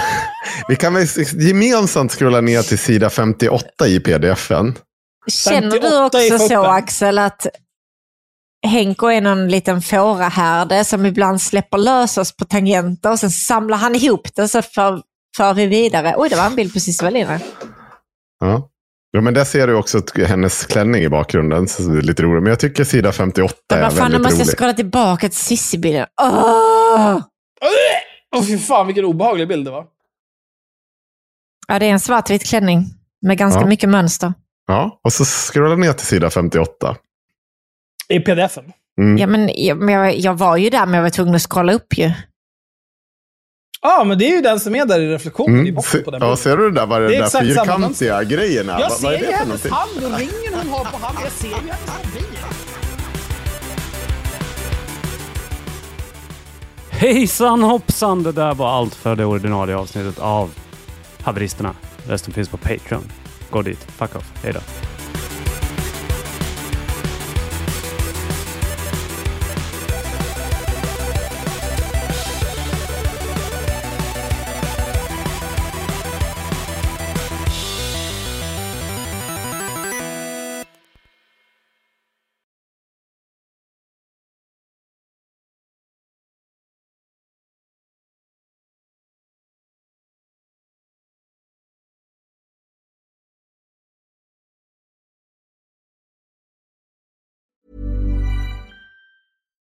Speaker 4: vi kan väl gemensamt scrolla ner till sida 58 i pdf-en.
Speaker 5: Känner du
Speaker 3: 58 i
Speaker 5: också så. Axel att Henko är någon liten fårahärde som ibland släpper lös oss på tangenter och sen samlar han ihop det så för, för vi vidare. Oj, det var en bild på Cissi Wallin.
Speaker 4: Ja. Ja, men där ser du också hennes klänning i bakgrunden. Så det är lite roligt. Men jag tycker sida 58
Speaker 5: Men
Speaker 4: är
Speaker 5: vad fan, nu
Speaker 4: väldigt
Speaker 5: måste jag
Speaker 4: rolig.
Speaker 5: scrolla tillbaka till Cissi-bilden. Åh!
Speaker 3: Åh fy fan vilken obehaglig bild det var.
Speaker 5: Ja, det är en svartvit klänning med ganska
Speaker 4: Ja.
Speaker 5: mycket mönster.
Speaker 4: Ja, och så scrolla ner till sida 58.
Speaker 3: I pdf-en.
Speaker 4: Mm.
Speaker 5: Ja, men, jag, men jag, var ju där, men jag var tvungen att scrolla upp ju.
Speaker 3: Ja, men det är ju den som är där i reflektionen i
Speaker 4: Mm.
Speaker 3: botten
Speaker 4: Se,
Speaker 3: på den
Speaker 4: ja,
Speaker 3: bilden.
Speaker 4: ser du det där, vad det
Speaker 3: Det är
Speaker 4: där fyrkantiga grejen är?
Speaker 3: Jag
Speaker 4: Vad- vad
Speaker 3: ser
Speaker 4: det
Speaker 3: ju hennes hand och ringen hon har på handen. Jag ser ju hennes mobil.
Speaker 8: Hejsan hoppsan! Det där var allt för det ordinarie avsnittet av Haveristerna. Resten finns på Patreon. Gå dit. Fuck off. Hejdå!